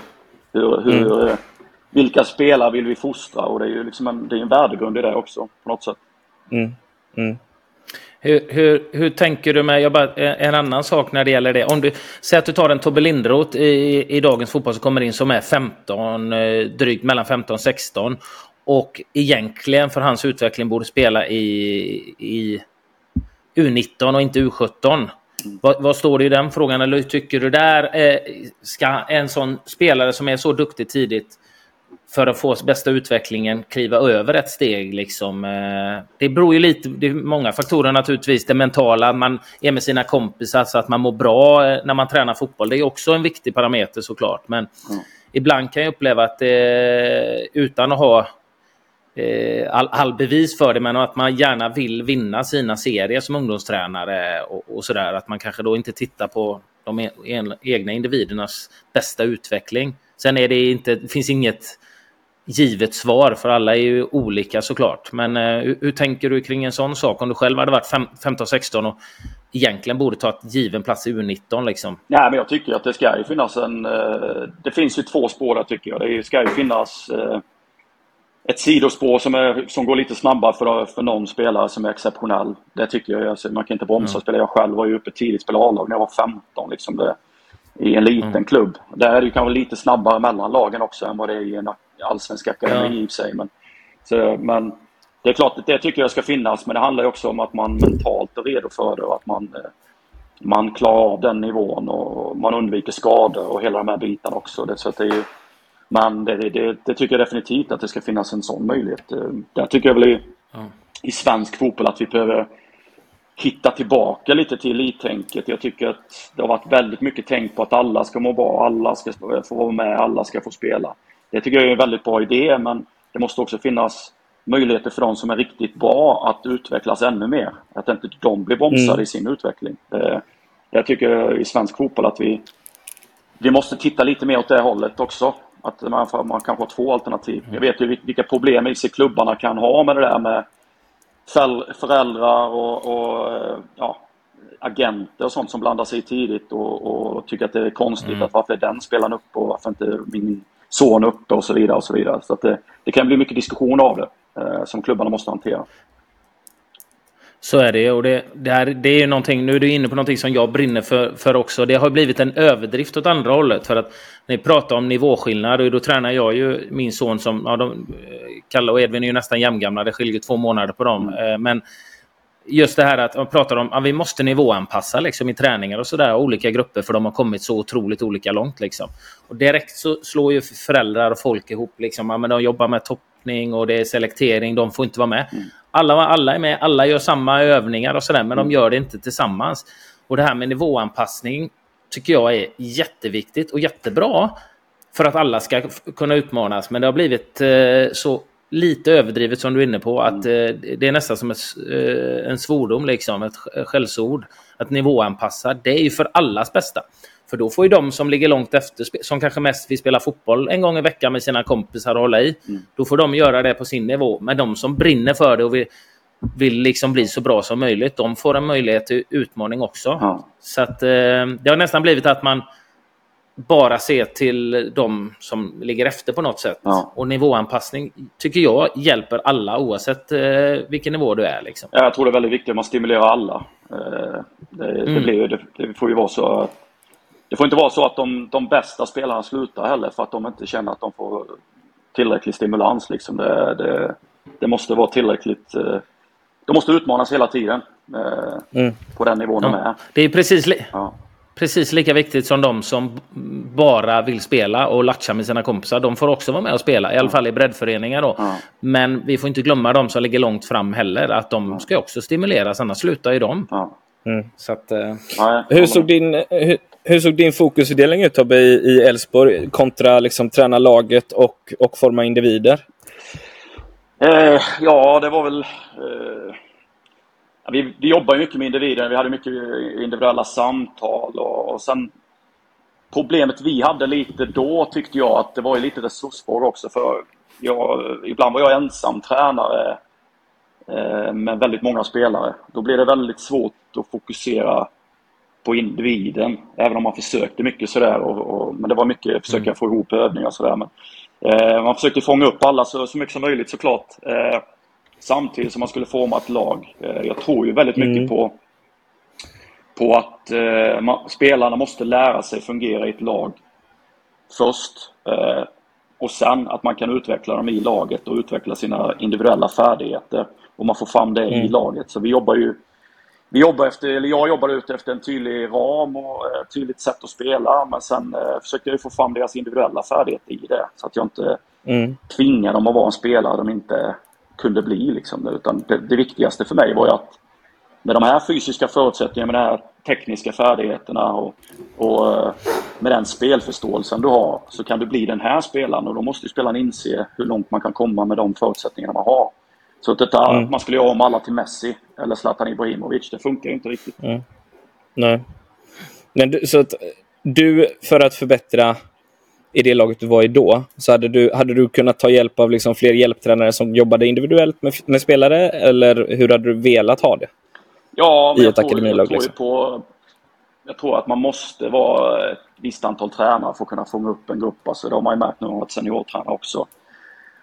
Hur, hur, mm. Vilka spelare vill vi fostra? Och det är ju liksom en, det är en värdegrund i det också på något sätt. Mm. Hur, hur, hur, tänker du med, jag bara, en annan sak när det gäller det. Om du säger att du tar en Tobbe Lindroth i, i dagens fotboll som kommer in som är 15, eh, drygt mellan 15 och 16 och egentligen för hans utveckling borde spela i, i U19 och inte U17. Vad, vad, står det i den frågan? Eller hur tycker du där eh, ska en sån spelare som är så duktig tidigt för att få bästa utvecklingen kliva över ett steg? Liksom, eh, det beror ju lite, det är många faktorer naturligtvis. Det mentala, man är med sina kompisar så att man mår bra eh, när man tränar fotboll. Det är också en viktig parameter såklart. Men mm. ibland kan jag uppleva att eh, utan att ha all, all, bevis för det, men att man gärna vill vinna sina serier som ungdomstränare och, och sådär. Att man kanske då inte tittar på de en, egna individernas bästa utveckling. Sen är det inte, det finns inget givet svar, för alla är ju olika såklart. Men eh, hur, tänker du kring en sån sak? Om du själv hade varit 15-16 och egentligen borde ta ett given plats i U19 liksom? Nej, men jag tycker att det ska ju finnas en... Eh, det finns ju två spår där tycker jag. Det ska ju finnas eh, ett sidospår som, är, som går lite snabbare för, för någon spelare som är exceptionell. Det tycker jag. Alltså, man kan inte bromsa. Mm. Spelar jag själv var ju uppe tidigt, spelade A-lag när jag var 15. Liksom det, I en liten mm. klubb. Där är det ju kanske lite snabbare mellan lagen också än vad det är i en allsvensk akademi ja. i sig. Men, så, men det är klart att det tycker jag ska finnas, men det handlar också om att man mentalt är redo för det och att man, eh, man klarar av den nivån och man undviker skador och hela de här bitarna också. Det, så det är ju, men det, det, det, tycker jag definitivt att det ska finnas en sån möjlighet. Eh, där tycker jag väl i, ja. i svensk fotboll att vi behöver hitta tillbaka lite till elittänket. Jag tycker att det har varit väldigt mycket tänk på att alla ska må bra, alla ska få vara med, alla ska få spela. Det tycker jag är en väldigt bra idé, men det måste också finnas möjligheter för de som är riktigt bra att utvecklas ännu mer. Att inte de blir bromsade mm. i sin utveckling. Det, jag tycker i svensk fotboll att vi, vi måste titta lite mer åt det hållet också. Att man, man kanske har två alternativ. Jag vet ju vilka problem i sig klubbarna kan ha med det där med föräldrar och, och ja, agenter och sånt som blandar sig tidigt och, och tycker att det är konstigt mm. att varför är den spelaren uppe och varför inte min son uppe och så vidare. och så vidare. Så att det, det kan bli mycket diskussion av det eh, som klubbarna måste hantera. Så är det och det, det, här, det är någonting, nu är du inne på någonting som jag brinner för, för också. Det har blivit en överdrift åt andra hållet. För att ni pratar om nivåskillnad, och då tränar jag ju min son som, ja, de, Kalle och Edvin är ju nästan jämngamla, det skiljer två månader på dem. Mm. Eh, men just det här att man pratar om att vi måste nivåanpassa liksom, i träningar och sådär, olika grupper, för de har kommit så otroligt olika långt. Liksom. Och direkt så slår ju föräldrar och folk ihop. Liksom, ja, men de jobbar med toppning och det är selektering, de får inte vara med. Mm. Alla, alla är med, alla gör samma övningar och sådär, men de mm. gör det inte tillsammans. Och det här med nivåanpassning tycker jag är jätteviktigt och jättebra för att alla ska kunna utmanas. Men det har blivit eh, så lite överdrivet som du är inne på. Att mm. eh, Det är nästan som ett, eh, en svordom, liksom, ett skällsord. Att nivåanpassa, det är ju för allas bästa. För då får ju de som ligger långt efter, som kanske mest vill spela fotboll en gång i veckan med sina kompisar och hålla i, mm. då får de göra det på sin nivå. Men de som brinner för det och vill, vill liksom bli så bra som möjligt, de får en möjlighet till utmaning också. Ja. Så att, eh, det har nästan blivit att man bara ser till de som ligger efter på något sätt. Ja. Och nivåanpassning tycker jag hjälper alla oavsett eh, vilken nivå du är. Liksom. Jag tror det är väldigt viktigt att man stimulerar alla. Eh, det, mm. det, blir, det, det, får ju vara så det får inte vara så att de, de bästa spelarna slutar heller för att de inte känner att de får tillräcklig stimulans. Liksom. Det, det, det måste vara tillräckligt... Eh, de måste utmanas hela tiden eh, mm. på den nivån ja. de är. Det är precis, li ja. Precis lika viktigt som de som bara vill spela och latcha med sina kompisar. De får också vara med och spela, i alla fall i breddföreningar. Då. Ja. Men vi får inte glömma de som ligger långt fram heller, att de ska också stimuleras, annars slutar ju de. Mm. Så att, eh... hur, såg din, hur, hur såg din fokusfördelning ut Tobbe i Elfsborg kontra liksom, träna laget och, och forma individer? Eh, ja, det var väl... Eh, vi, vi jobbar mycket med individer. Vi hade mycket individuella samtal och, och sen Problemet vi hade lite då tyckte jag att det var ju lite resursfråga också för jag, ibland var jag ensam tränare eh, med väldigt många spelare. Då blir det väldigt svårt att fokusera på individen. Även om man försökte mycket sådär. Och, och, men det var mycket att försöka mm. få ihop övningar och sådär. Men, eh, man försökte fånga upp alla så, så mycket som möjligt såklart. Eh, samtidigt som man skulle forma ett lag. Eh, jag tror ju väldigt mycket mm. på, på att eh, man, spelarna måste lära sig fungera i ett lag först. Eh, och sen att man kan utveckla dem i laget och utveckla sina individuella färdigheter. Och man får fram det mm. i laget. Så vi jobbar ju vi jobbar efter, eller jag jobbar ute efter en tydlig ram och ett eh, tydligt sätt att spela. Men sen eh, försöker jag få fram deras individuella färdigheter i det. Så att jag inte mm. tvingar dem att vara en spelare de inte kunde bli. Liksom. Utan det, det viktigaste för mig var ju att med de här fysiska förutsättningarna, med de här tekniska färdigheterna och, och eh, med den spelförståelsen du har så kan du bli den här spelaren och då måste ju spelaren inse hur långt man kan komma med de förutsättningarna man har. Så att detta, mm. man skulle göra om alla till Messi eller Zlatan Ibrahimovic, det funkar inte riktigt. Mm. Nej. Men, så att du, för att förbättra i det laget du var i då, så hade du, hade du kunnat ta hjälp av liksom fler hjälptränare som jobbade individuellt med, med spelare? Eller hur hade du velat ha det? Ja, men jag, tror, jag, tror liksom? på, jag tror att man måste vara ett visst antal tränare för att kunna fånga upp en grupp. Alltså, det har man ju märkt när man varit seniortränare också.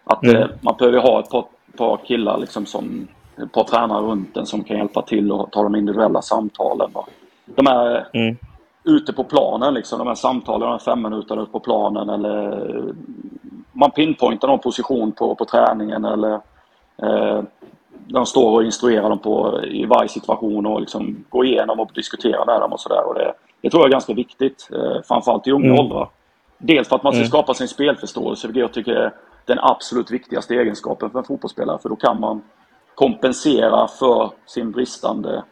Att mm. eh, man behöver ha ett par, par killar, liksom, som, ett par tränare runt en som kan hjälpa till och ta de individuella samtalen. Och de är mm. Ute på planen, liksom, de här samtalen, de fem minuter ute på planen. Eller man pinpointar någon position på, på träningen eller eh, de står och instruerar dem på, i varje situation och liksom går igenom och diskuterar med dem och sådär. Det, det tror jag är ganska viktigt, eh, framförallt i unga mm. åldrar. Dels för att man ska mm. skapa sin spelförståelse, vilket jag tycker är den absolut viktigaste egenskapen för en fotbollsspelare. För då kan man kompensera för sin bristande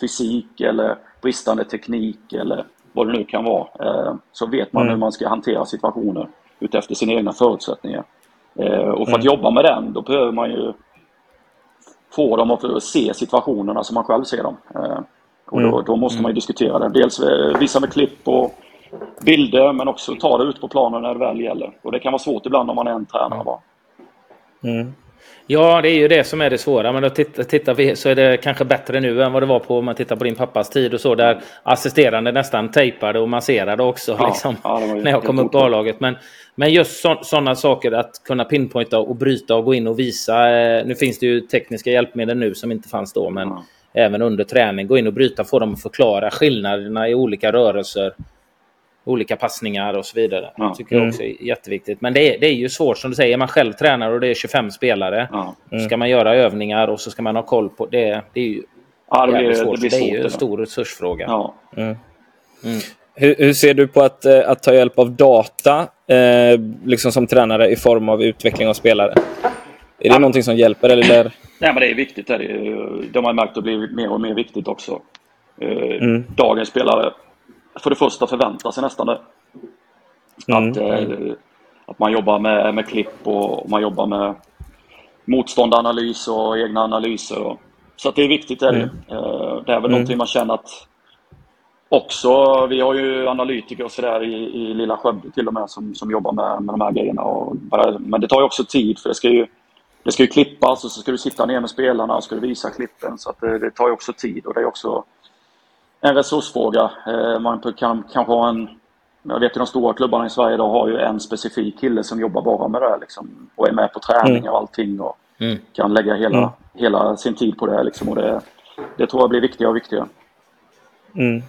fysik eller bristande teknik eller vad det nu kan vara. Eh, så vet man mm. hur man ska hantera situationer utefter sina egna förutsättningar. Eh, och för att mm. jobba med den, då behöver man ju få dem att se situationerna som man själv ser dem. Eh, och då, mm. då måste man ju diskutera det. Dels visa med klipp och bilder men också ta det ut på planen när det väl gäller. Och det kan vara svårt ibland om man är en tränare bara. Mm. Ja, det är ju det som är det svåra. Men då tittar, tittar vi så är det kanske bättre nu än vad det var på om man tittar på din pappas tid och så där assisterande nästan tejpade och masserade också ja, liksom, ja, när jag kom upp på A-laget. Men, men just sådana saker att kunna pinpointa och bryta och gå in och visa. Eh, nu finns det ju tekniska hjälpmedel nu som inte fanns då, men ja. även under träning gå in och bryta, få dem att förklara skillnaderna i olika rörelser olika passningar och så vidare. Ja. tycker jag också är jätteviktigt. Men det är, det är ju svårt som du säger. Är man själv tränare och det är 25 spelare. Ja. Mm. Ska man göra övningar och så ska man ha koll på det. Det är ju ja, det blir, svårt. Det, blir svårt, det är ju en stor resursfråga. Ja. Mm. Mm. Hur, hur, ser du på att, eh, att ta hjälp av data eh, liksom som tränare i form av utveckling av spelare? Är det ja. någonting som hjälper? Eller? Nej, men det är viktigt. Det, är, det har man märkt att det blir mer och mer viktigt också. Eh, mm. Dagens spelare för det första förväntar sig nästan det. Mm. Att, eh, att man jobbar med, med klipp och, man jobbar med motståndanalys och egna analyser. Och, så det är viktigt. Är det. Mm. Eh, det är väl mm. någonting man känner att också, vi har ju analytiker och sådär i, i lilla Skövde till och med som, som jobbar med, med de här grejerna. Och, men det tar ju också tid för det ska ju, det ska ju klippas och så ska du sitta ner med spelarna och ska du visa klippen. Så det, det tar ju också tid och det är också en resursfråga. Eh, man kan kanske ha en... Jag vet att de stora klubbarna i Sverige idag har ju en specifik kille som jobbar bara med det liksom, och är med på träning mm. och allting och mm. kan lägga hela, mm. hela sin tid på det. Liksom, och det, det tror jag blir viktigare och viktigare. Mm.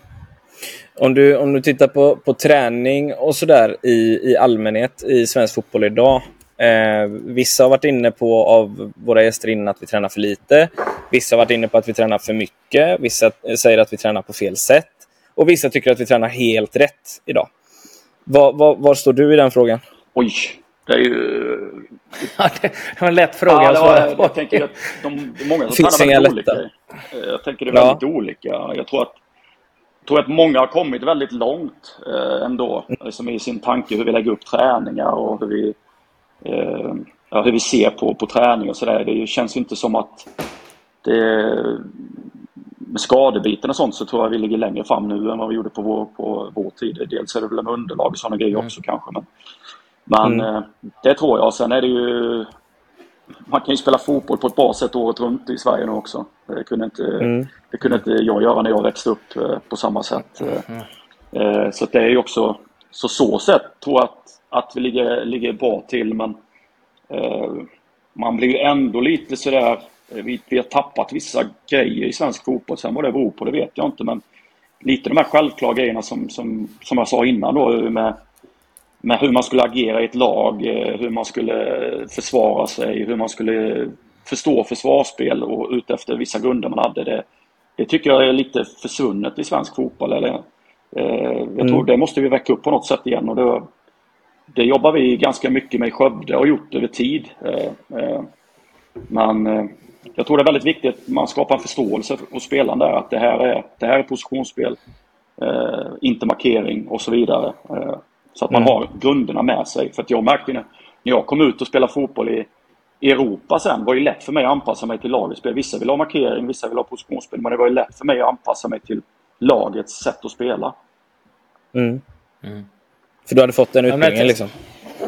Om du, om du tittar på, på träning och sådär i, i allmänhet i svensk fotboll idag. Eh, vissa har varit inne på av våra gäster innan att vi tränar för lite. Vissa har varit inne på att vi tränar för mycket. Vissa säger att vi tränar på fel sätt. Och vissa tycker att vi tränar helt rätt idag. Var, var, var står du i den frågan? Oj, det är ju... Det var en lätt fråga ja, att svara på. Jag tänker att de, många som tränar väldigt olika. Jag tänker det är väldigt ja. olika. Jag tror att jag tror att många har kommit väldigt långt eh, ändå. Liksom I sin tanke hur vi lägger upp träningar och hur vi eh, ja, hur vi ser på, på träning och sådär. Det känns inte som att det, med skadebiten och sånt så tror jag vi ligger längre fram nu än vad vi gjorde på vår, på vår tid. Dels är det väl med underlag och sådana grejer mm. också kanske. Men, men mm. Eh, det tror jag. Sen är det ju... Man kan ju spela fotboll på ett bra sätt året runt i Sverige nu också. Det kunde inte, mm. det kunde inte jag göra när jag växte upp eh, på samma sätt. Mm. Så det är ju också... Så så sätt tror jag att att vi ligger, ligger bra till men eh, man blir ändå lite sådär, eh, vi, vi har tappat vissa grejer i svensk fotboll. Sen vad det beror på det vet jag inte men lite de här självklara grejerna som, som, som jag sa innan då med, med hur man skulle agera i ett lag, eh, hur man skulle försvara sig, hur man skulle förstå försvarsspel och utefter vissa grunder man hade. Det, det tycker jag är lite försvunnet i svensk fotboll. Eller, jag tror mm. det måste vi väcka upp på något sätt igen. Och det, det jobbar vi ganska mycket med i Skövde och har gjort över tid. Eh, eh, men eh, jag tror det är väldigt viktigt att man skapar en förståelse hos spelaren där att det här är, det här är positionsspel, inte markering och så vidare. Så att man mm. har grunderna med sig. För att jag märkte när jag kom ut och spelade fotboll i Europa sen var det lätt för mig att anpassa mig till lagets spel. Vissa vill ha markering, vissa vill ha positionsspel. Men det var ju lätt för mig att anpassa mig till lagets sätt att spela. Mm. Mm. För du hade fått den utbildningen liksom?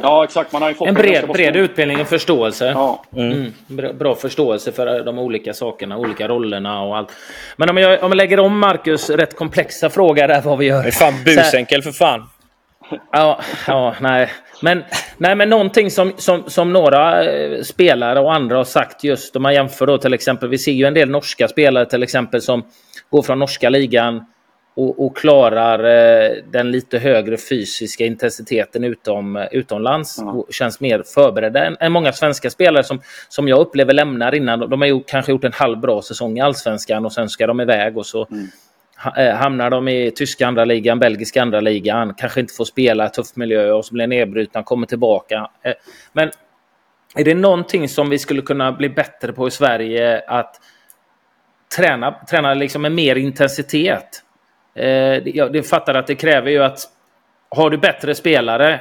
Ja, exakt. Man har ju fått en bred, bred utbildning och förståelse. Ja. Mm. Mm. Bra förståelse för de olika sakerna, olika rollerna och allt. Men om jag, om jag lägger om Marcus rätt komplexa fråga där vad vi gör. Det är fan busenkel för fan. Ja, ja, nej. Men, nej, men någonting som, som, som några eh, spelare och andra har sagt just om man jämför då till exempel. Vi ser ju en del norska spelare till exempel som går från norska ligan och, och klarar eh, den lite högre fysiska intensiteten utom, utomlands mm. och känns mer förberedda än, än, många svenska spelare som, som jag upplever lämnar innan. De har ju kanske gjort en halv bra säsong i allsvenskan och sen ska de iväg och så mm. Eh, hamnar de i tyska andra ligan, belgiska andra ligan, kanske inte får spela i tuff miljö och så blir nedbrutna, kommer tillbaka. Eh, men är det någonting som vi skulle kunna bli bättre på i Sverige att träna, träna liksom med mer intensitet? Eh, Jag fattar att det kräver ju att har du bättre spelare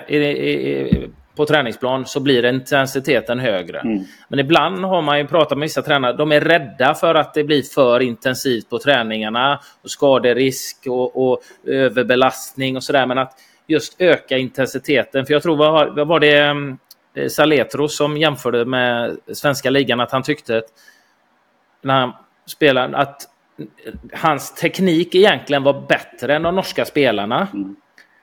på träningsplan så blir intensiteten högre. Mm. Men ibland har man ju pratat med vissa tränare, de är rädda för att det blir för intensivt på träningarna och skaderisk och, och överbelastning och sådär. Men att just öka intensiteten. För jag tror, vad, var det eh, Saletro som jämförde med svenska ligan, att han tyckte att när han spelade att hans teknik egentligen var bättre än de norska spelarna. Mm.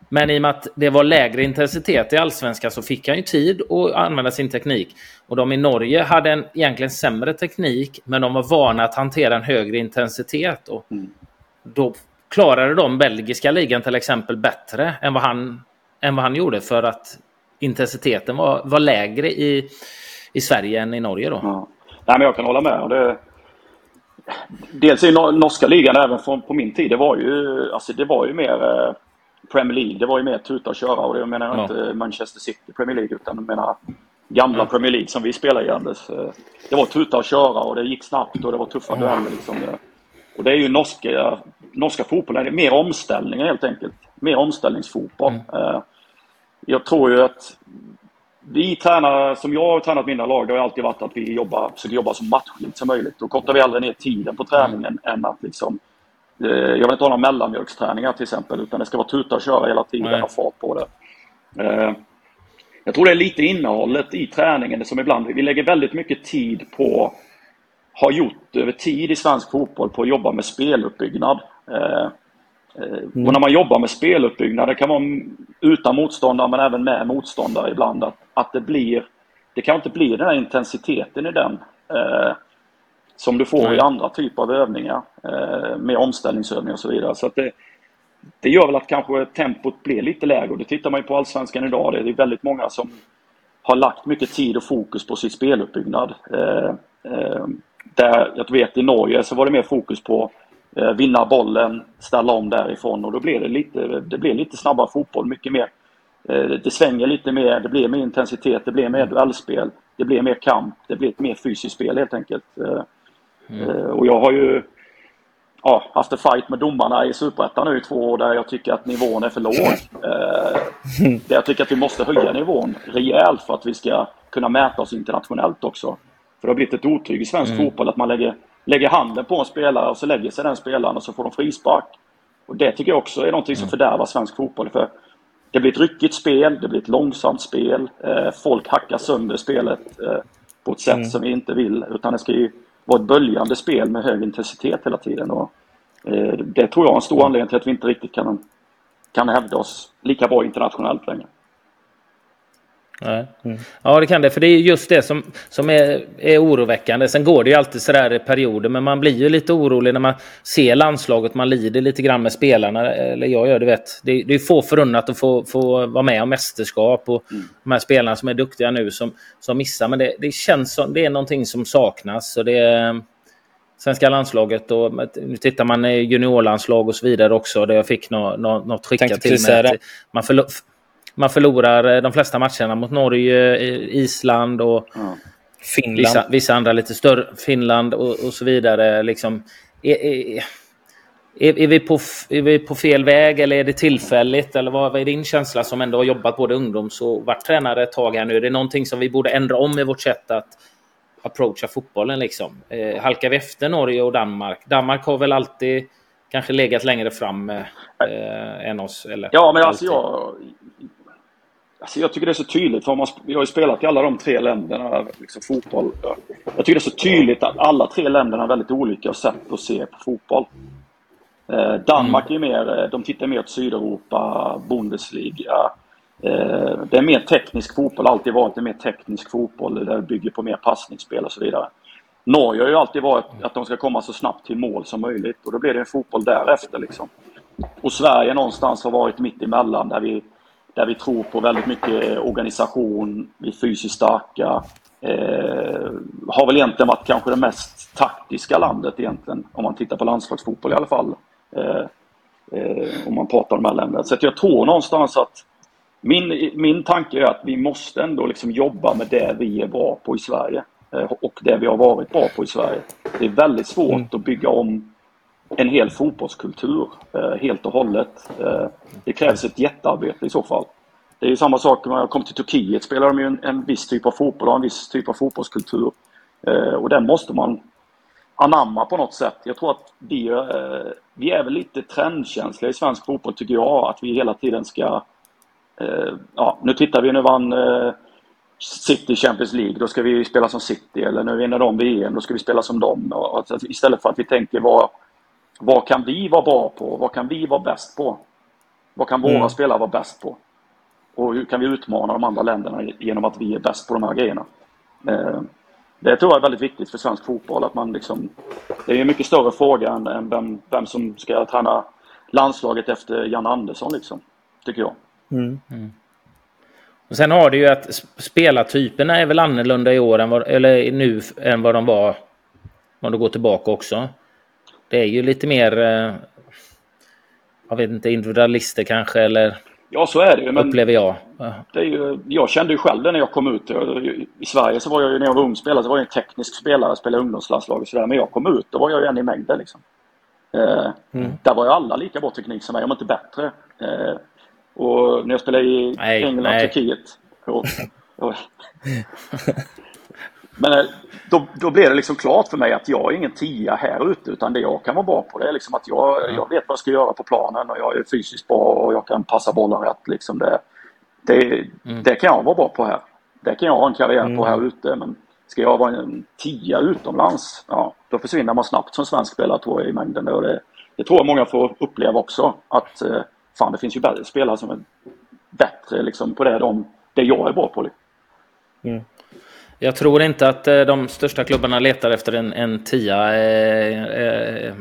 Men i och med att det var lägre intensitet i allsvenskan så fick han ju tid att använda sin teknik. Och de i Norge hade en egentligen sämre teknik, men de var vana att hantera en högre intensitet. Och mm. Då klarade de belgiska ligan till exempel bättre än vad han, än vad han gjorde för att intensiteten var, var lägre i, i Sverige än i Norge. Då. Ja. Nej, men jag kan hålla med. Det, dels i norska ligan, även från, på min tid, det var ju, alltså, det var ju mer eh, Premier League, det var ju mer tuta och köra och det menar jag ja. inte Manchester City Premier League utan jag menar gamla ja. Premier League som vi spelar i Anders. Det var tuta och köra och det gick snabbt och det var tuffa dueller liksom. Och det är ju norska, norska fotbollen, det är mer omställningar helt enkelt. Mer omställningsfotboll. Mm. Eh, jag tror ju att vi tränar, som jag har tränat mina lag, det har alltid varit att vi jobbar, försöker jobba så matchligt som möjligt. Då kortar vi aldrig ner tiden på träningen mm. än att liksom jag vill inte ha några mellanmjölksträningar till exempel, utan det ska vara tuta och köra hela tiden och fart på det. Eh, jag tror det är lite innehållet i träningen som ibland, vi lägger väldigt mycket tid på, har gjort över tid i svensk fotboll, på att jobba med speluppbyggnad. Eh, mm. Och när man jobbar med speluppbyggnad, det kan vara utan motståndare men även med motståndare ibland, att, att det blir, det kan inte bli den här intensiteten i den som du får Nej. i andra typer av övningar eh, med omställningsövningar och så vidare. Så det, det gör väl att kanske tempot blir lite lägre och det tittar man ju på Allsvenskan idag. Det är väldigt många som har lagt mycket tid och fokus på sin speluppbyggnad. Eh, eh, där jag vet i Norge så var det mer fokus på vinna bollen, ställa om därifrån och då blir det lite, det blir lite snabbare fotboll, mycket mer. Det svänger lite mer, det blir mer intensitet, det blir mer duellspel, det blir mer kamp, det blir ett mer fysiskt spel helt enkelt. Mm. Eh, och jag har ju ja, haft en fight med domarna i Superettan nu i två år där jag tycker att nivån är för låg. Eh, jag tycker att vi måste höja nivån rejält för att vi ska kunna mäta oss internationellt också. För det har blivit ett otyg i svensk mm. fotboll att man lägger, lägger handen på en spelare och så lägger sig den spelaren och så får de frispark. Och det tycker jag också är någonting som mm. fördärvar svensk fotboll. För det blir ett ryckigt spel, det blir ett långsamt spel. Eh, folk hackar sönder spelet på ett sätt mm. som vi inte vill. Utan det ska ju var ett böljande spel med hög intensitet hela tiden. Och, eh, det tror jag är en stor anledning till att vi inte riktigt kan, kan hävda oss lika bra internationellt längre. Nej. Mm. Ja, det kan det. För det är just det som, som är, är oroväckande. Sen går det ju alltid sådär i perioder, men man blir ju lite orolig när man ser landslaget. Man lider lite grann med spelarna. Eller jag gör det, vet. Det, det är få förunnat att få, få vara med om mästerskap och mm. de här spelarna som är duktiga nu som, som missar. Men det, det känns som det är någonting som saknas. Och det Svenska landslaget och nu tittar man i juniorlandslag och så vidare också. Där jag fick något, något skickat till mig. Man förlor, man förlorar eh, de flesta matcherna mot Norge, Island och ja. Finland. Vissa, vissa, andra lite större, Finland och, och så vidare. Liksom, är, är, är, är, vi på, är vi på fel väg eller är det tillfälligt? Eller vad, vad är din känsla som ändå har jobbat både ungdoms och varit tränare ett tag här nu? Är det någonting som vi borde ändra om i vårt sätt att approacha fotbollen? Liksom? Eh, halkar vi efter Norge och Danmark? Danmark har väl alltid kanske legat längre fram eh, än oss? Eller ja, men alltså jag, Alltså jag tycker det är så tydligt, för man, jag har ju spelat i alla de tre länderna, liksom fotboll. Jag tycker det är så tydligt att alla tre länderna har väldigt olika sätt att se på fotboll. Eh, Danmark är mer, eh, de tittar mer åt Sydeuropa, Bundesliga. Eh, det är mer teknisk fotboll, alltid varit en mer teknisk fotboll där det bygger på mer passningsspel och så vidare. Norge har ju alltid varit att de ska komma så snabbt till mål som möjligt och då blir det en fotboll därefter liksom. Och Sverige någonstans har varit mitt emellan där vi, där vi tror på väldigt mycket organisation, vi är fysiskt starka. Eh, har väl egentligen varit kanske det mest taktiska landet egentligen, om man tittar på landslagsfotboll i alla fall. Eh, eh, om man pratar om de här länderna. Så jag tror någonstans att min, min tanke är att vi måste ändå liksom jobba med det vi är bra på i Sverige. Eh, och det vi har varit bra på i Sverige. Det är väldigt svårt mm. att bygga om en hel fotbollskultur eh, helt och hållet. Eh, det krävs ett jättearbete i så fall. Det är ju samma sak när jag kom till Turkiet spelar de ju en, en viss typ av fotboll och en viss typ av fotbollskultur. Eh, och den måste man anamma på något sätt. Jag tror att vi, eh, vi är väl lite trendkänsliga i svensk fotboll tycker jag. Att vi hela tiden ska... Eh, ja, nu tittar vi, nu vann City Champions League, då ska vi spela som City. Eller nu vinner de VM, då ska vi spela som dem. Alltså, istället för att vi tänker vad, vad kan vi vara bra på? Vad kan vi vara bäst på? Vad kan våra mm. spelare vara bäst på? Och hur kan vi utmana de andra länderna genom att vi är bäst på de här grejerna? Eh, det tror jag är väldigt viktigt för svensk fotboll. Att man liksom, det är en mycket större fråga än vem, vem som ska träna landslaget efter Jan Andersson, liksom, tycker jag. Mm. Mm. Och sen har du ju att spelartyperna är väl annorlunda i år än vad, eller nu än vad de var om du går tillbaka också. Det är ju lite mer, eh, jag vet inte, individualister kanske eller Ja, så är det ju. Men upplever jag. Det är ju, jag kände ju själv det när jag kom ut. I Sverige så var jag ju, när jag var ung spelare, så var jag en teknisk spelare, spelade ungdomslandslag och sådär. Men jag kom ut, då var jag ju en i mängden liksom. Eh, mm. Där var ju alla lika bra teknik som mig, om inte bättre. Eh, och när jag spelade i nej, England och Turkiet. Och, och, men eh, då, då blev det liksom klart för mig att jag är ingen tia här ute utan det jag kan vara bra på det är liksom att jag, jag vet vad jag ska göra på planen och jag är fysiskt bra och jag kan passa bollen rätt. Liksom det, det, mm. det kan jag vara bra på här. Det kan jag ha en karriär mm. på här ute men ska jag vara en tia utomlands, ja, då försvinner man snabbt som svensk spelare tror jag i mängden. Och det, det tror jag många får uppleva också. Att eh, fan det finns ju spelare som är bättre liksom, på det, de, det jag är bra på. Liksom. Mm. Jag tror inte att eh, de största klubbarna letar efter en, en tia eh, eh,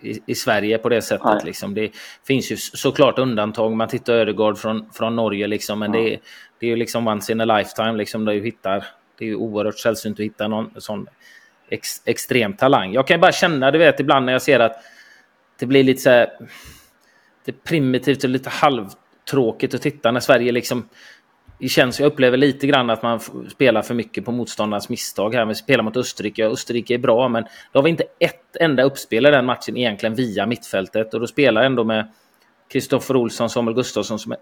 i, i, Sverige på det sättet. Liksom. Det finns ju såklart undantag. Man tittar Ödegård från, från Norge, liksom, men ja. det, det är ju liksom once in a lifetime. Liksom, där du hittar, det är ju oerhört sällsynt att hitta någon sån ex, extrem talang. Jag kan bara känna, du vet, ibland när jag ser att det blir lite så här lite primitivt och lite halvtråkigt att titta när Sverige liksom... Det känns, jag upplever lite grann att man spelar för mycket på motståndarnas misstag här. Vi spelar mot Österrike. Österrike är bra, men då har vi inte ett enda uppspel i den matchen egentligen via mittfältet. Och då spelar jag ändå med Kristoffer Olsson, Samuel Gustafsson som, är,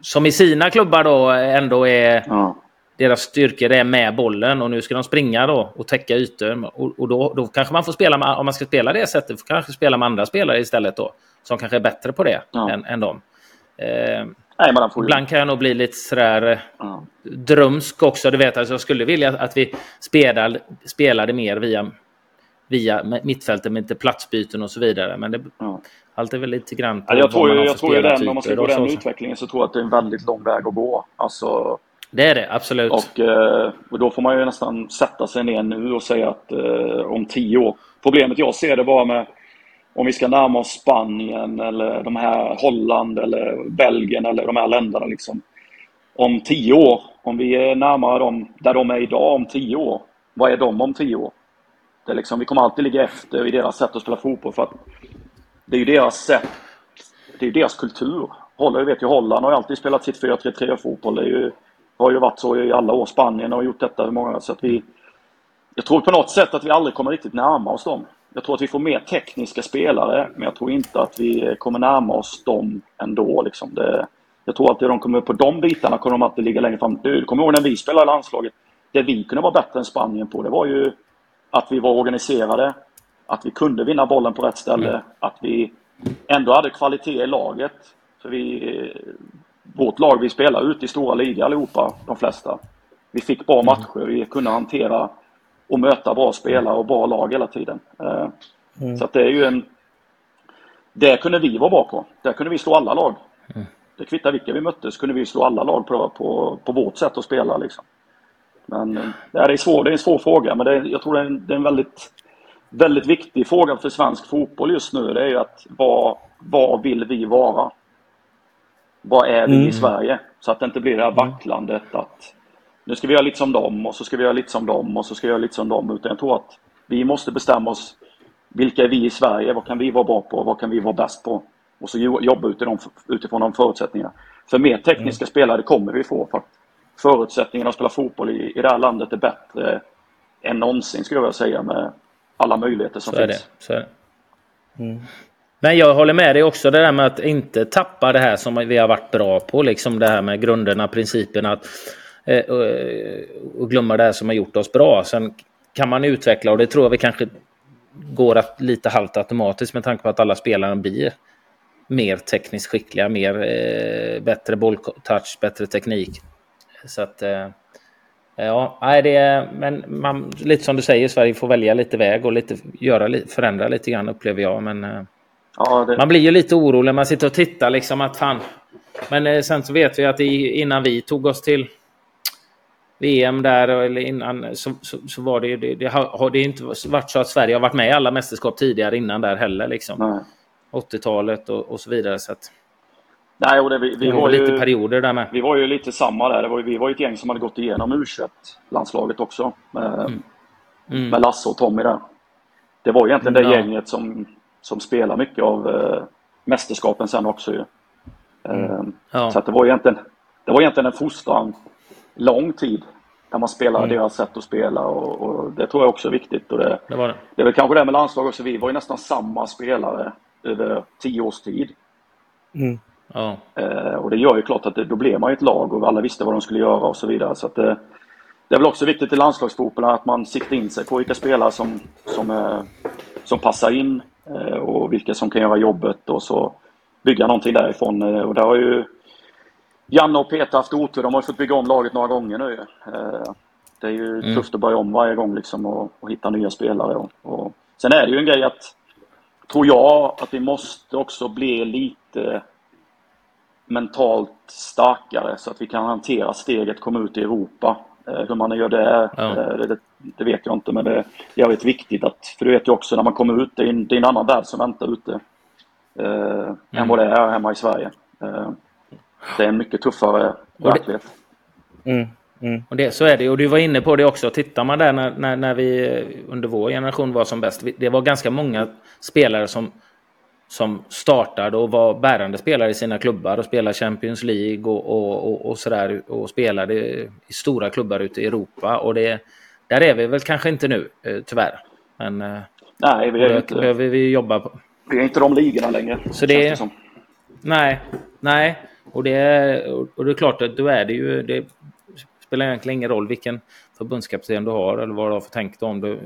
som i sina klubbar då ändå är... Ja. Deras styrkor är med bollen och nu ska de springa då och täcka ytor. Och, och då, då kanske man får spela med, om man ska spela det sättet, får kanske spela med andra spelare istället då som kanske är bättre på det ja. än, än dem. Eh, Nej, man får ibland kan jag nog bli lite sådär eh, ja. drömsk också. Du vet, alltså, jag skulle vilja att vi spelade, spelade mer via, via mittfältet med inte platsbyten och så vidare. Men det, ja. allt är väl lite grann på ja, jag tror, jag, jag tror ju den, om man ska gå den utvecklingen så tror jag att det är en väldigt lång väg att gå. Alltså, det är det, absolut. Och, eh, och, då får man ju nästan sätta sig ner nu och säga att eh, om tio år. Problemet jag ser det bara med om vi ska närma oss Spanien eller de här Holland eller Belgien eller de här länderna liksom. Om tio år, om vi är närmare dem där de är idag om tio år, vad är de om tio år? Det är liksom, vi kommer alltid ligga efter i deras sätt att spela fotboll för att det är ju deras sätt, det är ju deras kultur. Holland, vet ju, Holland har ju alltid spelat sitt 4-3-3 fotboll. Det är ju, har ju varit så i alla år. Spanien har gjort detta många så att vi jag tror på något sätt att vi aldrig kommer riktigt närma oss dem. Jag tror att vi får mer tekniska spelare, men jag tror inte att vi kommer närma oss dem ändå. Liksom. Det, jag tror att de kommer på de bitarna kommer de alltid ligga längre fram. Du kommer ihåg när vi spelade i landslaget? Det vi kunde vara bättre än Spanien på, det var ju att vi var organiserade, att vi kunde vinna bollen på rätt ställe, mm. att vi ändå hade kvalitet i laget. För vi, vårt lag, vi spelar ute i stora ligor allihopa, de flesta. Vi fick bra matcher, vi kunde hantera och möta bra spelare och bra lag hela tiden. Eh, mm. Så det är ju en... Det kunde vi vara bra på. Där kunde vi slå alla lag. Mm. Det kvittar vilka vi mötte så kunde vi slå alla lag på, på, på vårt sätt att spela. Liksom. Men eh, det är, svår, det är en svår fråga, men det är, jag tror det är en, det är en väldigt, väldigt viktig fråga för svensk fotboll just nu. Det är ju att vad, vad vill vi vara? Vad är vi mm. i Sverige? Så att det inte blir det här vacklandet att nu ska vi göra lite som dem och så ska vi göra lite som dem och så ska vi göra lite som dem. Utan jag tror att vi måste bestämma oss. Vilka är vi i Sverige? Vad kan vi vara bra på? Vad kan vi vara bäst på? Och så jobba utifrån de förutsättningarna. För mer tekniska mm. spelare kommer vi få. För att förutsättningarna att spela fotboll i, i det här landet är bättre än någonsin skulle jag vilja säga med alla möjligheter som så finns. Är det. Så är det. Mm. Men jag håller med dig också det där med att inte tappa det här som vi har varit bra på. Liksom det här med grunderna, principerna. Att, och glömma det här som har gjort oss bra. Sen kan man utveckla och det tror jag vi kanske går att, lite halvt automatiskt med tanke på att alla spelare blir mer tekniskt skickliga, mer, eh, bättre bolltouch, bättre teknik. Så att... Eh, ja, nej, det är, men man, lite som du säger, Sverige får välja lite väg och lite, göra, förändra lite grann upplever jag. Men eh, ja, det... man blir ju lite orolig när man sitter och tittar liksom att fan. Men eh, sen så vet vi att innan vi tog oss till VM där eller innan så, så, så var det ju det, det, har det inte varit så att Sverige har varit med i alla mästerskap tidigare innan där heller liksom. 80-talet och, och, så vidare så att. Nej, och det, vi, vi det var, lite perioder där med. Vi var ju lite samma där. Var, vi var ju ett gäng som hade gått igenom u landslaget också. Med, mm. Mm. med Lasse och Tommy där. Det var egentligen mm, det ja. gänget som, som spelar mycket av eh, mästerskapen sen också ju. Eh, ja. Så att det var egentligen, det var egentligen en fostran lång tid när man spelar mm. deras sätt att spela och, och, det tror jag också är viktigt. Och det, det, var det. det är väl kanske det med landslaget också. Vi var ju nästan samma spelare över tio års tid. Mm. Ja. Eh, och det gör ju klart att det, då blev man ju ett lag och alla visste vad de skulle göra och så vidare. Så att det, det är väl också viktigt i landslagsfotbollen att man siktar in sig på vilka spelare som, som, eh, som passar in eh, och vilka som kan göra jobbet och så bygga någonting därifrån. Eh, och där har ju Janne och Peter haft otur. De har fått bygga om laget några gånger nu. Eh, det är ju mm. tufft att börja om varje gång liksom och, och hitta nya spelare. Och, och, Sen är det ju en grej att, tror jag, att vi måste också bli lite mentalt starkare så att vi kan hantera steget komma ut i Europa. Eh, hur man gör det, ja. Eh, det, det, vet jag inte men det är jävligt viktigt att, för du vet ju också när man kommer ut, det är en, det är en annan värld som väntar ute. Eh, mm. än vad det är hemma i Sverige. Eh, det är en mycket tuffare verklighet. Mm. Mm. Och det, så är det. Och du var inne på det också. Tittar man där när, när, när vi under vår generation var som bäst. Det var ganska många spelare som som startade och var bärande spelare i sina klubbar och spelade Champions League och, och, och, och sådär och spelade i stora klubbar ute i Europa. Och det, där är vi väl kanske inte nu, eh, tyvärr. Men eh, nej, vi är inte, behöver vi jobba på. Vi är inte de ligorna längre. Så det, det nej, nej. Och det, är, och det är klart att då är det ju... Det spelar egentligen ingen roll vilken förbundskapten du har eller vad du har för tänk om. Du,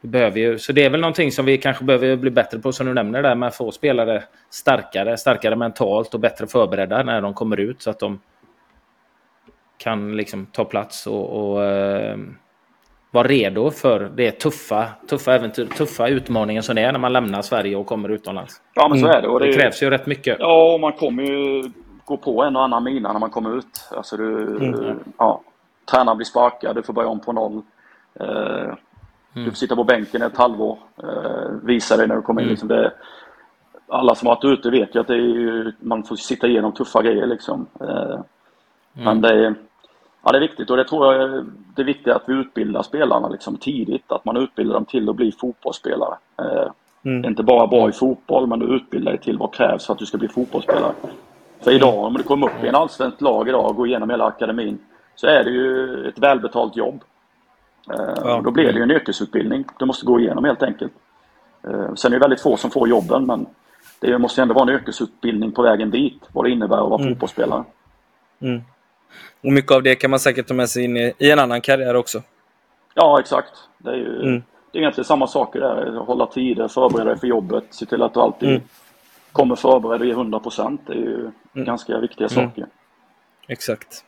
du behöver ju, så det är väl någonting som vi kanske behöver bli bättre på som du nämner där med att få spelare starkare, starkare mentalt och bättre förberedda när de kommer ut så att de kan liksom ta plats och, och eh, vara redo för det tuffa, tuffa äventyr, tuffa utmaningen som det är när man lämnar Sverige och kommer utomlands. Ja, men så är det. Och det, det krävs ju rätt mycket. Ja, och man kommer ju gå på en och annan mina när man kommer ut. Alltså du, mm. ja, tränaren blir sparkad, du får börja om på noll. Eh, Mm. Du får sitta på bänken ett halvår. Eh, visa dig när du kommer in. Mm. Liksom det, alla som har varit ute vet ju att det är, man får sitta igenom tuffa grejer. Liksom. Eh, mm. Men det är, ja, det är viktigt och det tror jag det är viktigt att vi utbildar spelarna liksom, tidigt. Att man utbildar dem till att bli fotbollsspelare. Eh, mm. Inte bara bra i fotboll men du utbildar dig till vad krävs för att du ska bli fotbollsspelare. För idag, om du kommer upp i en allsvenskt lag idag och går igenom hela akademin så är det ju ett välbetalt jobb. Eh, ja. Då blir det ju en yrkesutbildning du måste gå igenom helt enkelt. Eh, sen är det väldigt få som får jobben men det måste ändå vara en yrkesutbildning på vägen dit, vad det innebär att vara mm. fotbollsspelare. Mm. Och mycket av det kan man säkert ta med sig in i, i en annan karriär också. Ja, exakt. Det är ju mm. det är egentligen samma saker där. Hålla tider, förbereda dig för jobbet, se till att du alltid mm. kommer förberedd i 100 procent. Det är ju ganska viktiga saker. Exakt.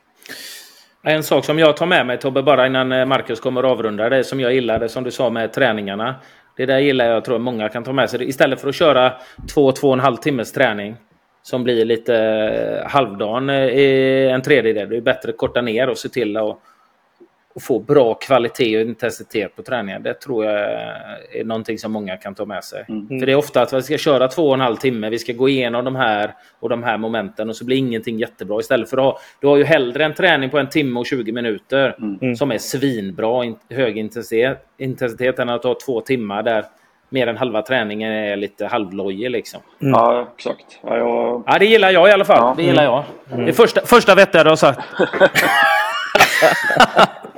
En sak som jag tar med mig Tobbe, bara innan eh, Marcus kommer och avrundar det som jag gillade, som du sa med träningarna. Det där gillar jag, tror många kan ta med sig. Istället för att köra två, två och en halv timmes träning som blir lite eh, halvdan i en tredjedel. Det är bättre att korta ner och se till att och få bra kvalitet och intensitet på träningen. Det tror jag är någonting som många kan ta med sig. Mm. För det är ofta att vi ska köra två och en halv timme, vi ska gå igenom de här och de här momenten och så blir ingenting jättebra. Istället för att ha, du har ju hellre en träning på en timme och 20 minuter mm. som är svinbra, hög intensitet, intensitet än att ha två timmar där mer än halva träningen är lite halvlojig liksom. Mm. Ja, exakt. Ja, jag... ja, det gillar jag i alla fall. Ja. Det gillar jag. Mm. Det första, första vettiga du har sagt.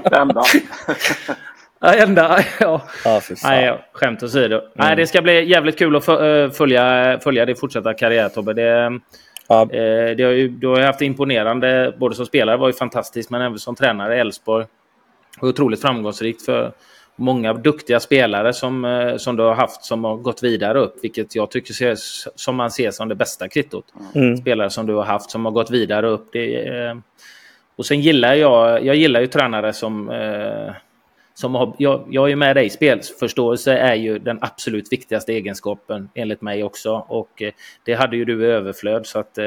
enda. Ja, enda. Ja. Ja, Nej, skämt åsido. Mm. Nej, det ska bli jävligt kul att eh, följa, följa din fortsatta karriär Tobbe. Det, ja. Eh, det har ju, du har ju haft imponerande, både som spelare var ju fantastiskt, men även som tränare i Elfsborg. Otroligt framgångsrikt för många duktiga spelare som, eh, som du har haft som har gått vidare upp, vilket jag tycker ser, som man ser som det bästa kvittot. Mm. Spelare som du har haft som har gått vidare upp. Det, och sen gillar jag, jag gillar ju tränare som, eh, som har, jag, jag är ju med dig, spelförståelse är ju den absolut viktigaste egenskapen enligt mig också. Och eh, det hade ju du i överflöd så att eh,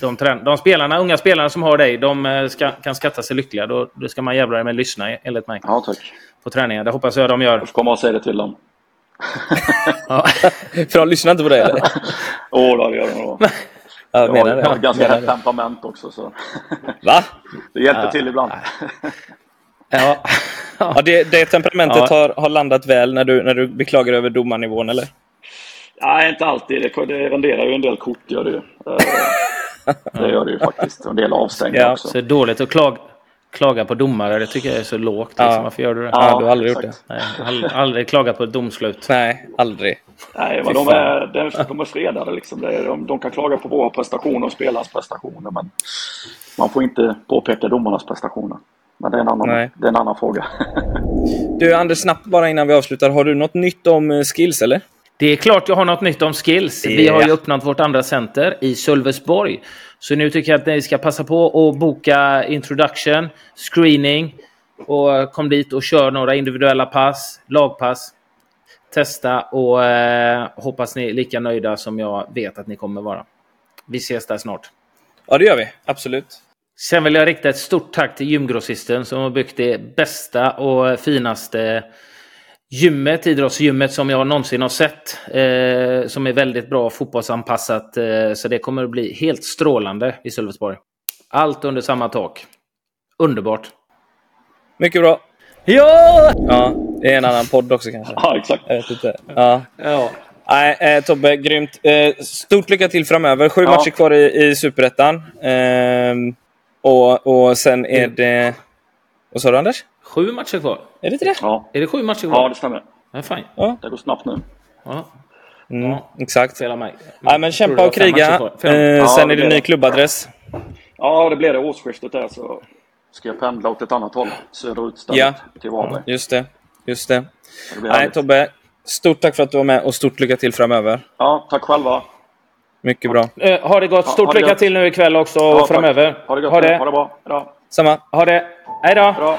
de, de spelarna, unga spelarna som har dig, de eh, ska, kan skatta sig lyckliga. Då, då ska man jävla med lyssna enligt mig. Ja, tack. På träningen. Det hoppas jag de gör. Jag får komma och säga det till dem. För de lyssnar inte på dig eller? Åh, oh, det gör de nog. Jag menar har, ganska hett temperament också. Så. Va? Det hjälper ja. till ibland. Ja, ja det, det temperamentet ja. har, har landat väl när du, när du beklagar över domarnivån, eller? Nej, inte alltid. Det, det renderar ju en del kort, gör det ju. Det gör det ju faktiskt. En del avstängningar ja. också. Så det är dåligt att klaga, klaga på domare. Det tycker jag är så lågt. Liksom. Ja. Varför gör du det? Ja, du har aldrig exakt. gjort det? Nej, aldrig, aldrig klagat på ett domslut. Nej, aldrig. Nej, men de, är, de är fredade liksom. De, de kan klaga på våra prestationer och spelarnas prestationer. Men man får inte påpeka domarnas prestationer. Men det är en annan, det är en annan fråga. du Anders, snabbt bara innan vi avslutar. Har du något nytt om eh, skills eller? Det är klart jag har något nytt om skills. Vi har ju öppnat vårt andra center i Sölvesborg. Så nu tycker jag att ni ska passa på att boka introduction, screening och kom dit och kör några individuella pass, lagpass. Testa och eh, hoppas ni är lika nöjda som jag vet att ni kommer vara. Vi ses där snart. Ja, det gör vi. Absolut. Sen vill jag rikta ett stort tack till gymgrossisten som har byggt det bästa och finaste gymmet, idrottsgymmet som jag någonsin har sett. Eh, som är väldigt bra fotbollsanpassat. Eh, så det kommer att bli helt strålande i Sölvesborg. Allt under samma tak. Underbart. Mycket bra. Ja! Ja, det är en annan podd också kanske. Ja, exakt. Jag vet inte. Ja. ja. Nej, eh, Tobbe, grymt. Eh, stort lycka till framöver. Sju ja. matcher kvar i, i Superettan. Eh, och, och sen är det... Vad sa du, Anders? Sju matcher kvar. Är det inte det? Ja. Är det sju matcher kvar? Ja, det stämmer. Ja, fine. Ja. Det går snabbt nu. Ja. Mm, ja. Exakt. Fela mig. Nej, men kämpa och kriga. Eh, ja, sen är det, ny klubbadress. Ja, det blir det årsskiftet där så ska jag pendla åt ett annat håll. Söderut istället. Ja. Till Varberg. Just det. Just det. det Nej, Tobbe. Stort tack för att du var med och stort lycka till framöver. Ja, tack själva. Mycket bra. Eh, ha det gott. Stort ja, lycka till nu ikväll också och ja, framöver. Ha det gott. Ha det, ha det bra. Bra. Samma. Ha det. Hej då. Bra.